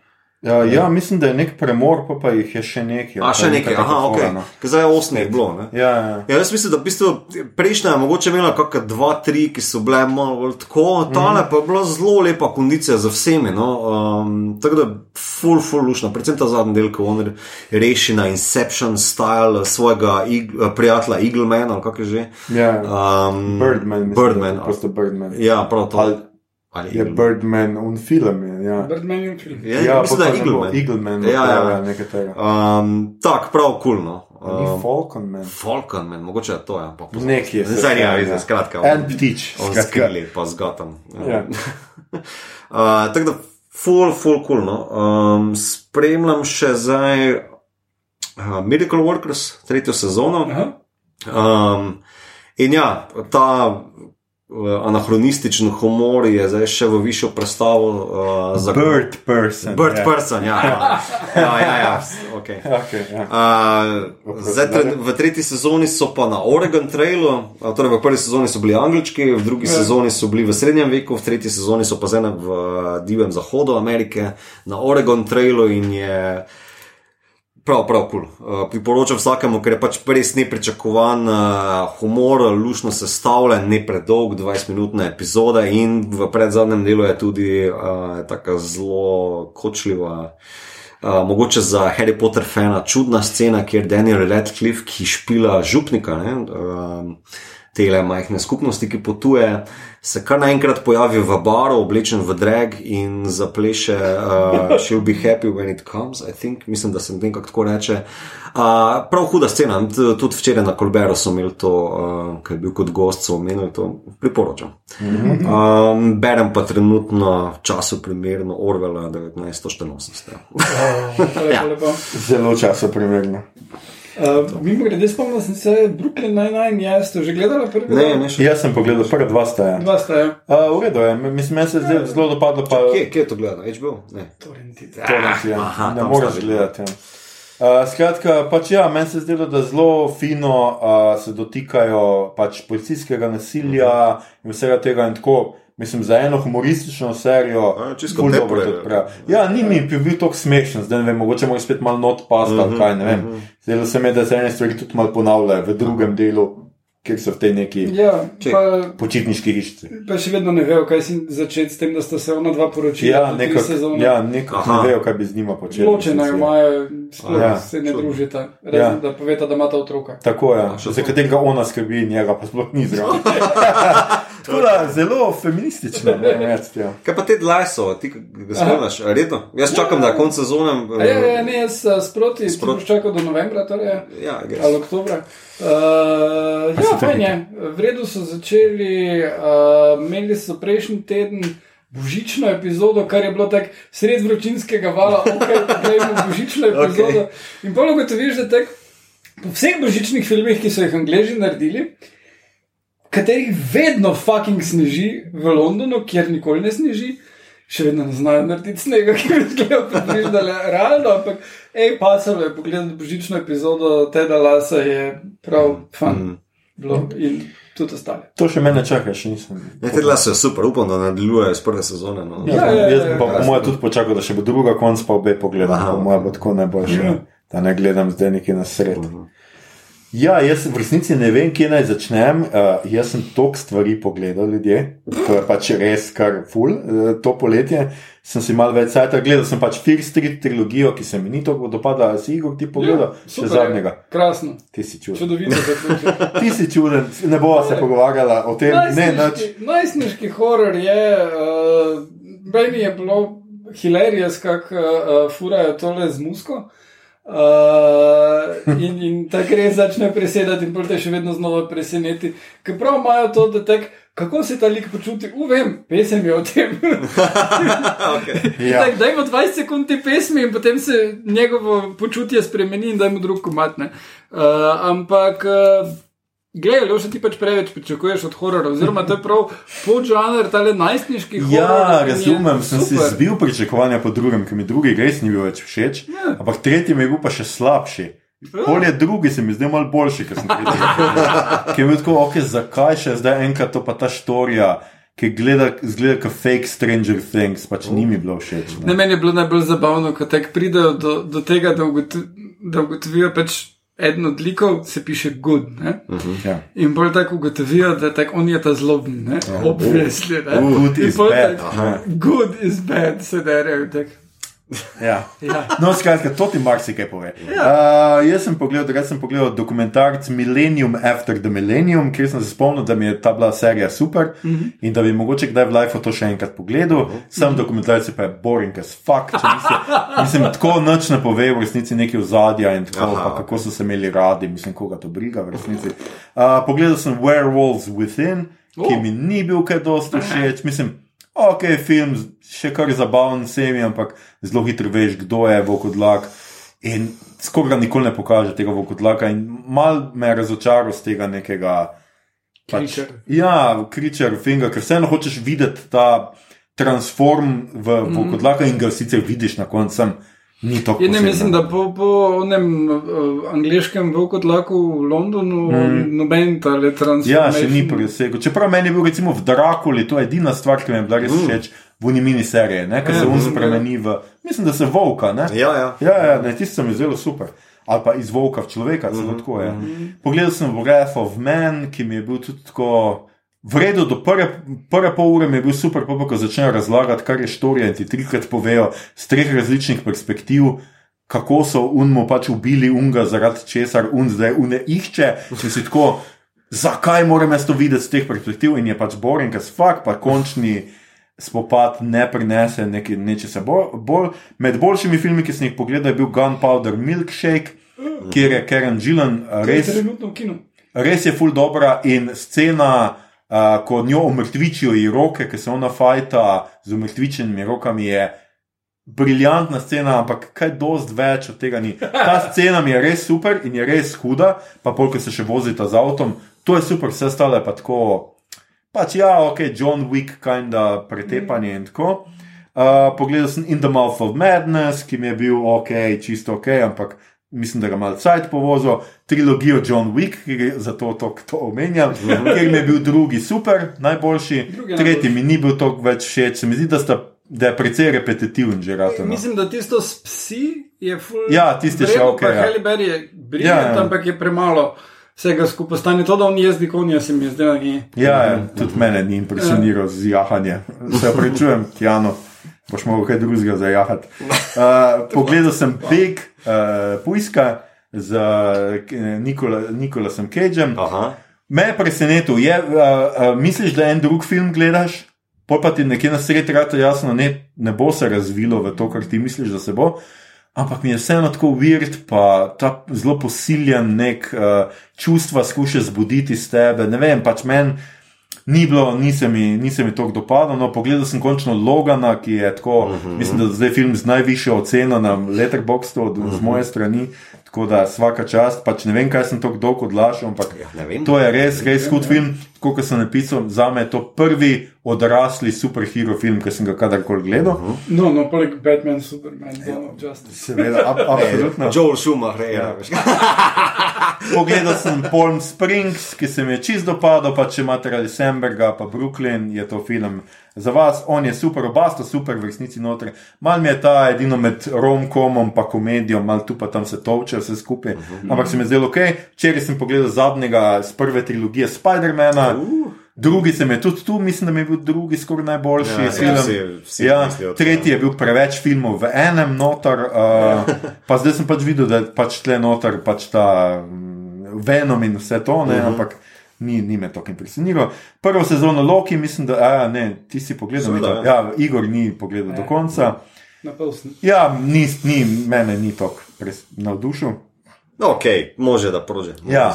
Ja, ja, mislim, da je nek premor, pa, pa jih je še nekaj. A še nekaj, aha, ok. No. Zdaj je osem jih bilo, ne? Ja, ja. Ja, jaz mislim, da v bistvu prejšnja je mogoče imela kakšne dva, tri, ki so bile malo tako, tale pa je bila zelo lepa kondicija za vsemi. No? Um, tako da, full, full lušna, predvsem ta zadnji del, ko on reši na Inception style svojega ig, prijatelja Eaglemana, ali kako je že. ja. Um, Birdman. mislim, Birdman. je Prosto Birdman. Ja, prav to. Ali Ali je. Birdman un film. Je, ja. Birdman je film. Ja, ja, mislim, da je ne Eagleman. Eagleman. Ja, ja. ja nekaj tega. Um, tak, prav kul. No. Ni Um, Falcon Man. Falcon, man, mogoče je to. Ja, pa. Nekje je. Zdaj nima ja. skratka. En ptič. Skrili, pa zgatam. Ja. uh, tako da, full, full cool. No. Um, spremljam še zdaj uh, Medical Workers, tretjo sezono. Aha. Um, in ja, ta anahronističen humor je zdaj še v višjo predstavo. Uh, za Bird person. Bird ja. person, ja. ja, ja, ja okay. Okay, ja. Uh, zdaj, tre, v tretji sezoni so pa na Oregon Trailu, a, torej v prvi sezoni so bili anglički, v drugi Ja. sezoni so bili v srednjem veku, v tretji sezoni so pa zdaj v uh, divjem zahodu Amerike, na Oregon Trailu in je prav, prav kul. Cool. Uh, priporočam vsakemu, ker je pač res nepričakovan uh, humor, lušno sestavljen, ne predolg, 20-minutna epizoda in v predzadnjem delu je tudi uh, tako zelo kočljiva. Uh, mogoče za Harry Potter fana čudna scena, kjer Daniel Radcliffe, ki špila župnika, ne, um, tele majhne skupnosti, ki potuje, se kar naenkrat pojavi v baru, oblečen v drag in zapleše uh, She'll be happy when it comes, I think, mislim, da se nekako tako reče. Uh, prav huda scena, tudi včeraj na Kolberu so imeli to, uh, ki je bil kot gost, so omenili to, priporočam. Um, berem pa trenutno času primerno Orwella 1984. Lepo, Ja. Zelo časoprimerno. Uh, Mimo grede, spomnim se, Brooklyn Nine-Nine, jaz ste že gledali prvi Ne, ne, še. Jaz sem pogledal prva dva staja. Dva sta, ja. Uh, v redu je, mislim, meni se je zdaj zelo dopadlo. Pa, Kje, kje je to gledal? HBO? Ne. Torrentite. To je. Aha, ne moreš sta gledati. Ja. Uh, skratka, pač ja, meni se je zdelo, da zelo fino uh, se dotikajo pač policijskega nasilja in vsega tega. In tako, mislim, za eno humoristično serijo. A, čisto ful contemporary, dobro odpravi. Ja, ni mi bil, tako smešen, zdaj ne vem, mogoče mora spet malo not pasta, uh -huh, kaj ne vem. Zdelo se mi, je, da se ene stvari tudi malo ponavljajo v drugem delu, kjer so v tej neki Ja, Če- pa, počitniški hišci. pa še vedno ne vejo, kaj si začeti s tem, da sta se ona dva poročila. Ja, nekako sezone. ja, Aha. ne vejo, kaj bi z njima počeli. Ločena mislim, imajo, sploh Ja, se ne družita, razen Ja. da poveta, da imata otroka. Tako je, še za katerega ona skrbi, njega pa sploh ni zraven. Tako da zelo feministično, ne vem, reči. Ja. Kaj pa te dlajso, ti ga spremljaš, redno? Jaz čakam, da je konec sezone. A Ja, ja, ne, jaz uh, sproti, Sproti. čakal do novembra, torej, ja, greš. ali oktobra. Uh, ja, fajn je. V redu so začeli, uh, imeli so prejšnji teden. Božično epizodo, kar je bilo tako sred vročinskega vala, ok, gledamo božično epizodo. Okay. In pa ugotoviš, da tak, po vseh božičnih filmih, ki so jih angliži naredili, katerih vedno fucking sneži v Londonu, kjer nikoli ne sneži, še vedno ne znajo narediti snega, ki bi izgledal približno realno, ampak hej, pasalo je pogledati božično epizodo Teda Lasa, je prav fan mm. bilo in tudi ostale. To še mene čaka, še nisem. Ne, te dlajso je super, upam, da nadaljujejo s prve sezone. No. Ja, Ja, ja, jaz ja, pa ja. po mojem tudi počakal, da še bo druga konc, pa obe pogledam. Mojem bo tako najboljše, Ja. da ne gledam zdaj nekaj na sred. Ja, jaz v resnici ne vem, kje naj začnem. Uh, jaz sem toliko stvari pogledal, ljudje, to je pač res kar ful, uh, to poletje. Sem si malo več sajta gledal, sem pač Fear Street trilogijo, ki se mi ni tako dopadla, si Igor ti pogledal, Ja, še zadnjega. Krasno. Ti si čuden. Čudovito zaključek. Ti si čuden, ne bova se pogovarjala o tem, ne nič. Najstniški- Najstniški horor je, uh, meni je bilo hilarious, kako uh, furajo tole z musko. Uh, in in tako res začne presedati, in potem še vedno znova preseneti. Ker prav imajo to, da tek, kako se ta lik počuti, uvem, pesem je o tem. Ja. Tak, dajmo 20 sekund te pesmi in potem se njegovo počutje spremeni in dajmo drug komat. ne. Uh, ampak, uh, gledaj, Loša, ti pač preveč pričakuješ od horora, oziroma to je prav podžanr, tale najstniški horor. Ja, razumem, sem si super. zbil pričakovanja po drugem, ker mi drugi res ni bil več všeč, Ja. ampak tretji mi je bil pa še slabši. Pol je drugi, se mi zdel malo boljši, ker sem tretji. Ker je bil tako, ok, zakaj še zdaj enkrat to pa ta štorija, ki gleda, zgleda kot fake Stranger Things, pač ni mi bilo všeč. Ne, Ne. meni je bilo najbolj zabavno, ko tek pridejo do, do tega, da, ugotu, da ugotovijo pač eden od likov, se piše good. Ne? Ja. In bolj tako ugotovijo, da tak, on je ta zloben, ne? obvisli. Good is bad. Good is bad, se derejo. tak. Ja. Ja. No, skratka, to ti marsikaj pove. Uh, jaz sem pogledal, takrat sem pogledal dokumentarc Millennium After the Millennium, kjer sem se spomnil, da mi je ta bila serija super uh -huh. in da bi mogoče kdaj v Life to še enkrat pogledal. Uh -huh. Sam dokumentarc pa je boring as fuck, mislim, mislim tako noč ne pove v resnici nekaj ozadja in tako, Aha. pa kako so se imeli radi, mislim, koga to briga v resnici. Uh, pogledal sem Werewolves Within, ki Oh. mi ni bil kaj dosti všeč, mislim. Ok, film, še kar zabaven se mi, ampak zelo hitro veš, kdo je Vokodlak. In skoraj nikoli ne pokaže tega Vokodlaka, in mal me je razočaral z tega nekega. Pač, ja, kričer, finger, ker vseeno hočeš videti ta transform v Mhm. mm. Vokodlaka in ga sicer vidiš na koncu, sem, ni to Ja, ne, mislim, da po, po onem uh, angliškem velkotlaku v Londonu mm. noben tale transfer. Ja, še ni presegel. Čeprav meni je bil recimo v Drakuli, to je edina stvar, ki mi je bila res všeč v uni miniserije, ne, ker se Ja, on mm, spremeni v, mislim, da se volka, ne. Ja, ja. Ja, ja ne, tisto se mi je zelo super. Ali pa iz volka v človeka, celo tako je. Pogledal sem Wrath of Man, ki mi je bil tudi tako. V redu, do prve, prve pol ure mi je bil super, pa pa ko začnejo razlagati, kar je štorija in ti trikrat povejo z treh različnih perspektiv, kako so unmo pač ubili unga, zaradi česar un zdaj une išče. Če si tako, zakaj moram jaz to videti z teh perspektiv in je pač boring, ker spak pa končni spopad ne prinese nekaj, nečesa bolj, bolj. Med boljšimi filmi, ki sem jih pogledal, je bil Gunpowder Milkshake, kjer je Karen Gillan uh, Res res. je full dobra in scena, uh, ko njo omrtvičijo ji roke, ki se ona fajta z omrtvičenimi rokami, je briljantna scena, ampak kaj dost več od tega ni. Ta scena mi je res super in je res huda, pa polk se še vozita z avtom, to je super, vse ostalo je pa tako. Pač ja, ok, John Wick, kinda pretepanje in tako. Uh, pogledal sem In the Mouth of Madness, ki mi je bil ok, čisto ok, ampak mislim, da ga malo cajt povozil. Trilogijo John Wick, ki ga zato to, to omenjam, ker mi je bil drugi super, najboljši, Drugi tretji mi ni bil toliko več všeč, se mi zdi, da, sta, da je precej repetitiven že rado. No. Mislim, da tisto s psi je ful. Ja, tisti še ok, ja. Halle Berry je briljant, Ja, ja, ja. ja. ampak je premalo vsega skupaj. Stane to, da on jezdi konja, se mi je zdelo, da je. Ja, ja, tudi mene ni impresioniral z jahanjem. Se prečujem, Kjano, boš mogel kaj drugega za jahati. Uh, pogledal sem Big uh, Pujska z uh, Nikola, Nikolasom Cageem. Aha. Me je presenetil, je, uh, uh, misliš, da en drug film gledaš, pol pa ti nekje na sredi rado jasno, ne, ne bo se razvilo v to, kar ti misliš, da se bo. Ampak mi je vseeno tako weird, pa ta zelo posiljen nek uh, čustva skuša zbuditi iz tebe. Ne vem, pač meni ni bilo, ni se mi, ni se mi to dopadlo. No, pogledal sem končno Logana, ki je tako, uh -huh. mislim, da je zdaj film z najvišjo oceno na Letterboxdu od uh -huh. z moje strani. Tako da svaka čast, pač ne vem, kaj sem tako dolgo odlašal, ampak Ja, vem. to je res, res hud film. Tako kot sem napisal, za me je to prvi odrasli superhero film, ki sem ga kadarkoli gledal. Uh -huh. No, no, poleg Batman, Superman, Dawn of Justice. Seveda, ab, absolutno. Joel Schumacher, ja. Pogledal sem Palm Springs, ki se mi je čisto dopadel, pa če imate radi Semberga, pa Brooklyn, je to film za vas. On je super, oba sta super v resnici noter. Mal mi je ta edino med romkomom in komedijo, mal tu pa tam se toče vse skupaj. Ampak se mi je zdelo ok. Včeraj sem pogledal zadnjega z prve trilogije Spider-mana. Drugi se mi je tudi tu, mislim, da mi je bil drugi skoraj najboljši Ja, ja, film. vsi- vsi ja, tretji je bil preveč filmov v enem noter, uh, pa zdaj sem pač videl, da je pač tle noter pač ta mm, Venom in vse to, ne, uh -huh. ampak ni, ni me to impresioniralo. Prvo sezono Loki, mislim, da a, ne, ti si pogledal, Seveda, Mito? ja, Igor ni pogledal do konca. Sem. Ja, ni, ni, mene ni tako navdušil. No, ok, može da prože. Ja. Ja.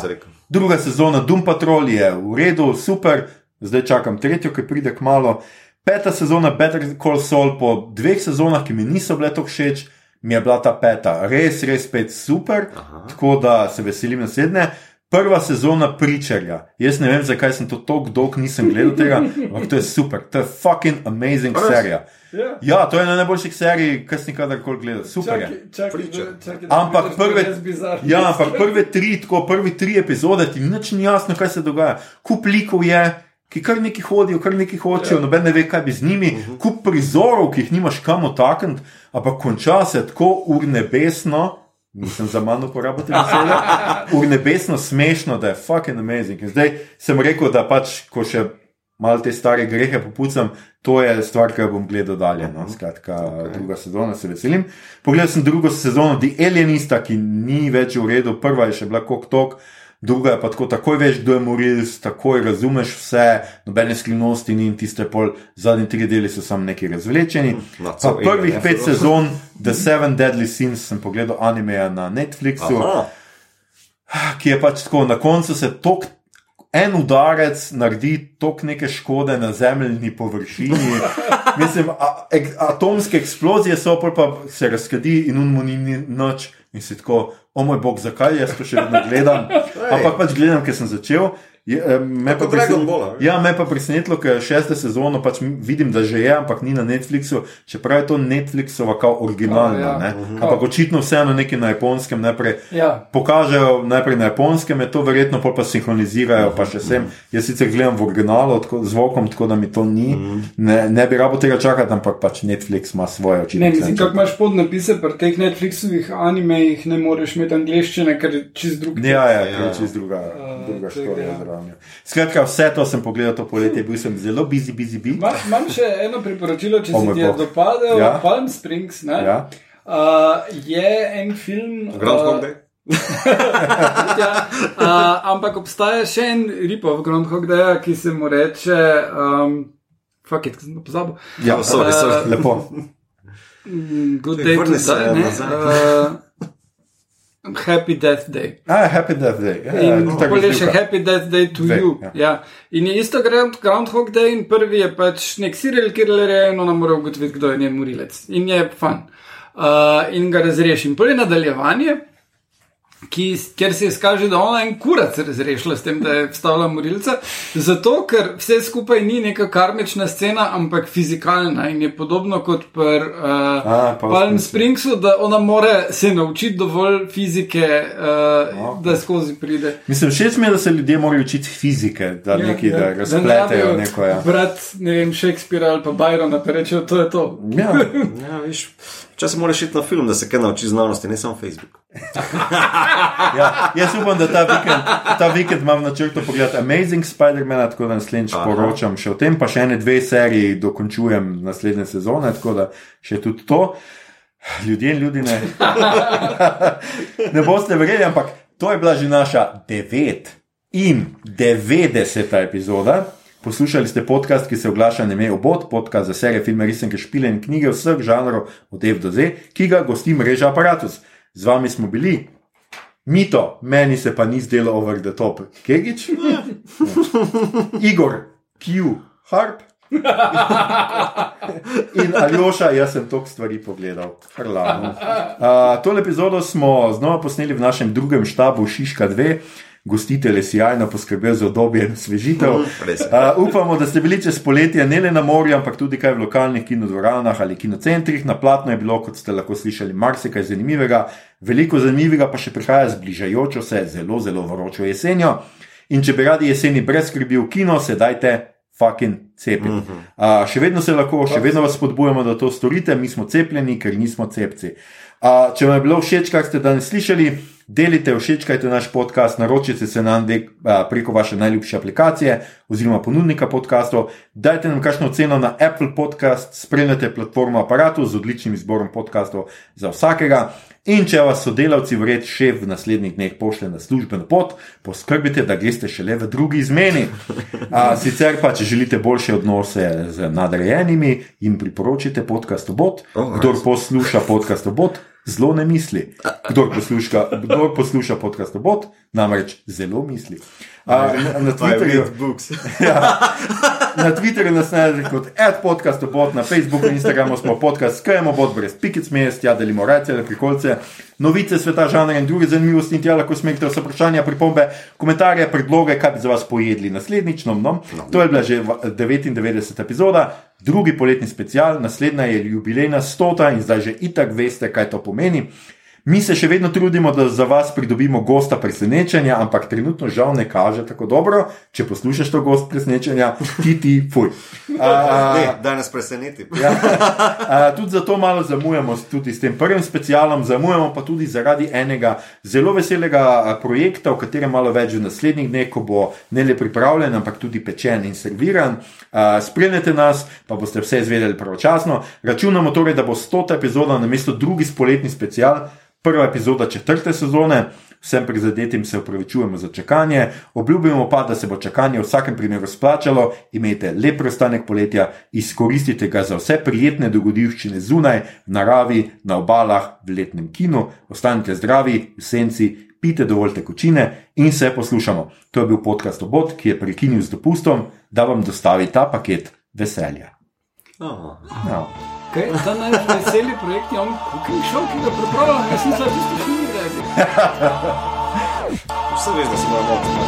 Druga sezona Doom Patrol je v redu, super, zdaj čakam tretjo, ki pride k malo. Peta sezona Better Call Saul, po dveh sezonah, ki mi niso bile tako všeč, mi je bila ta peta res, res spet super, Aha. tako da se veselim naslednje. Prva sezona Pričarja. Jaz ne vem, zakaj sem to tako dolgo nisem gledal tega, ampak to je super, to je fucking amazing Res? serija. Ja. Ja, to je ena najboljših serij, kar sem kadarkoli gledal. Super je. Da- čakaj, da Ampak prve, ja, ampak prve tri, tako prvi tri epizode ti nič ni jasno, kaj se dogaja. Kup likov je, ki kar neki hodijo, kar neki hočejo, noben ne ve, kaj bi z njimi. Kup prizorov, ki jih nimaš kam otakniti, ampak konča se tako urnebesno. Nisem za manj uporabljal te besede. Urnebesno smešno, da je fucking amazing. In zdaj sem rekel, da pač, ko še malo te stare grehe popucam, to je stvar, ki jo bom gledal dalje. No? Skratka, okay. druga sezona, se veselim. Pogledal sem drugo sezono The Alienista, ki ni več v redu, prva je še bila kot tok. Druga je pa tako, takoj veš, kdo je morilc, takoj razumeš vse, nobene skrivnosti ni in tiste pol, zadnji tri deli so samo neki razvlečeni. Na Pa cel prvih pet ja. sezon The Seven Deadly Sins sem pogledal animeja na Netflixu Aha, ki je pač tako, na koncu se tok, en udarec naredi tok neke škode na zemeljni površini. Mislim, a, ek, atomske eksplozije so, pa se razkadi in unmo ni nič. In si tako, o moj bog, zakaj jaz to še vedno gledam? Ampak pač gledam, ker sem začel. Je, eh, me, pa Kot Dragon presen- Ball, a? ja, me pa presenetilo, ker šeste sezono pač vidim, da že je, ampak ni na Netflixu, čeprav je to Netflixova kao originalna. Kao, ja. ne. Ampak očitno vseeno nekaj na japonskem najprej Ja. pokažejo najprej na japonskem, je to verjetno, pol pa sinhronizirajo, pa še sem. Jaz sicer gledam v originalu tako, z zvokom, tako da mi to ni. Ne, ne bi rabo tega čakati, ampak pač Netflix ima svoje oči. Ne, mislim, kako imaš podnapise pri teh Netflixovih animejih, ne moreš imeti angliščine, ker je čist drug. Ja, ja, Ja. ja. čez druga, Uh, druga štorija ja. zraven. Skratka, vse to sem pogledal to poletje, bil sem zelo busy, busy, busy. Ma- Imam še eno priporočilo, če O se ti je dopadel Ja. Palm Springs. ne? Ja. Uh, je en film. Groundhog uh, Day. ja, uh, ampak obstaja še en ripov Groundhog Day, ki se mu reče. Um, Fuck it, sem pozabil. Ja, Oh, sorry, sorry. Uh, Lepo. Mm, Good day to die. ne? Uh, Happy Death Day. Ah, happy death day. Ja, In tako tako je še. Happy Death Day to Dve, you. ja. Ja. In je isto Ground- Groundhog Day, in prvi je pač nek serial killer, in ona mora ugotoviti, kdo je njen morilec. In je fan. Uh, in ga razreši. In prvi nadaljevanje, ki, kjer se izkaže, da ona en kurac razrešila s tem, da je vstavila morilca. Zato, ker vse skupaj ni neka karmična scena, ampak fizikalna in je podobno kot pri uh, A, Palm Palm Springs. Springsu, da ona more se naučiti dovolj fizike, uh, da skozi pride. Mislim, všeč mi je, da se ljudje morajo učiti fizike, da ja, nekaj ja, da razpletejo ne neko. Ja. Brat, ne vem, Shakespeare ali pa Byrona, pa rečejo, to je to. Ja, Ja, viš, včasih moraš iti na film, da se kaj nauči znanosti, ne samo Facebook. ja, jaz upam, da ta vikend, ta vikend imam na načrtu pogledati Amazing Spider-Man, tako da naslednjič Aha. poročam še o tem, pa še ene dve seriji dokončujem naslednje sezone, tako da še tudi to. Ljudje in ljudi ne. ne boste verjeli, ampak to je bila že naša devet in devetdeseta epizoda. Poslušali ste podcast, ki se oglaša na ime Obod, podcast za serije, filme, risanke, špile in knjige vseh žanrov od F do Z, ki ga gosti mreža Apparatus. Z vami smo bili. Mito, meni se pa ni zdelo over the top. Kegič? Igor, Q, Harp. In Aljoša, jaz sem toliko stvari pogledal. Hvala. Uh, tole epizodo smo znova posneli v našem drugem štabu Šiška 2. gostitelj je sjajno poskrbel za obdobje svežitev. Uh, upamo, da ste bili čez poletje ne le na morju, ampak tudi kaj v lokalnih kinodvoranah ali kinocentrih. Na platno je bilo, kot ste lahko slišali, marsikaj zanimivega, veliko zanimivega pa še prihaja z bližajočo se, zelo, zelo vročo jesenjo. In če bi radi jeseni brez skrbi v kino, se dajte fucking cepiti. Uh -huh. uh, še vedno se lahko, še vedno vas spodbujamo, da to storite, mi smo cepljeni, ker nismo cepci. Uh, če vam je bilo všeč, kar ste danes slišali, delite, všečkajte naš podcast, naročite se nam dek, uh, preko vaše najljubše aplikacije oziroma ponudnika podkastov, dajte nam kakšno ceno na Apple Podcast, spremljate platformo aparatu z odličnim izborom podkastov za vsakega. In če vas sodelavci, vred šef v naslednjih dneh pošlje na službeno pot, poskrbite, da greste šele v drugi izmeni. A, sicer pa, če želite boljše odnose z nadrejenimi, jim priporočite podcast Obot. Kdor posluša podcast Obot, zelo ne misli. Kdor posluša, kdor posluša podcast Obot, namreč zelo misli. A, na, na Twitterju, ja, na Twitterju nas najdete kot adpodcast.bot, na Facebooku in Instagramu smo podcast skajemo, brez pikic mest, ja delimo rece, prikolce, novice sveta, žanra in druge zanimivosti in tja lahko smekte vse vprašanja, pripombe, komentarje, predloge, kaj bi za vas pojedli naslednjič. No, no. To je bila že 99. epizoda, drugi poletni special, naslednja je jubilejna stota in zdaj že itak veste, kaj to pomeni. Mi se še vedno trudimo, da za vas pridobimo gosta presenečenja, ampak trenutno žal ne kaže tako dobro. Če poslušate to gost presenečenja, ti ti, fuj. Ne, da nas preseneti. Ja, a, tudi zato malo zamujamo tudi s tem prvim specialom, zamujamo pa tudi zaradi enega zelo veselega projekta, o katerem malo več v naslednjih dneh, ko bo ne le pripravljen, ampak tudi pečen in serviran. A, Spremljate nas, pa boste vse izvedeli pravočasno. Računamo torej, da bo 100. epizoda na mesto drugi spoletni special prva epizoda četrte sezone. Vsem prizadetim se upravičujemo za čakanje, obljubimo pa, da se bo čakanje v vsakem primeru splačalo. Imejte lep preostanek poletja, izkoristite ga za vse prijetne dogodivščine zunaj, v naravi, na obalah, v letnem kinu. Ostanite zdravi, v senci, pite dovolj tekočine in se poslušamo. To je bil podcast Obot, ki je prekinil z dopustom, da vam dostavi ta paket veselja. Oh. No. Okay, ta najbolj veseli projekt je on cooking show, ki ga pripravljam, jaz sem se tisto film rekel. Vse veš, da se moramo odpreti.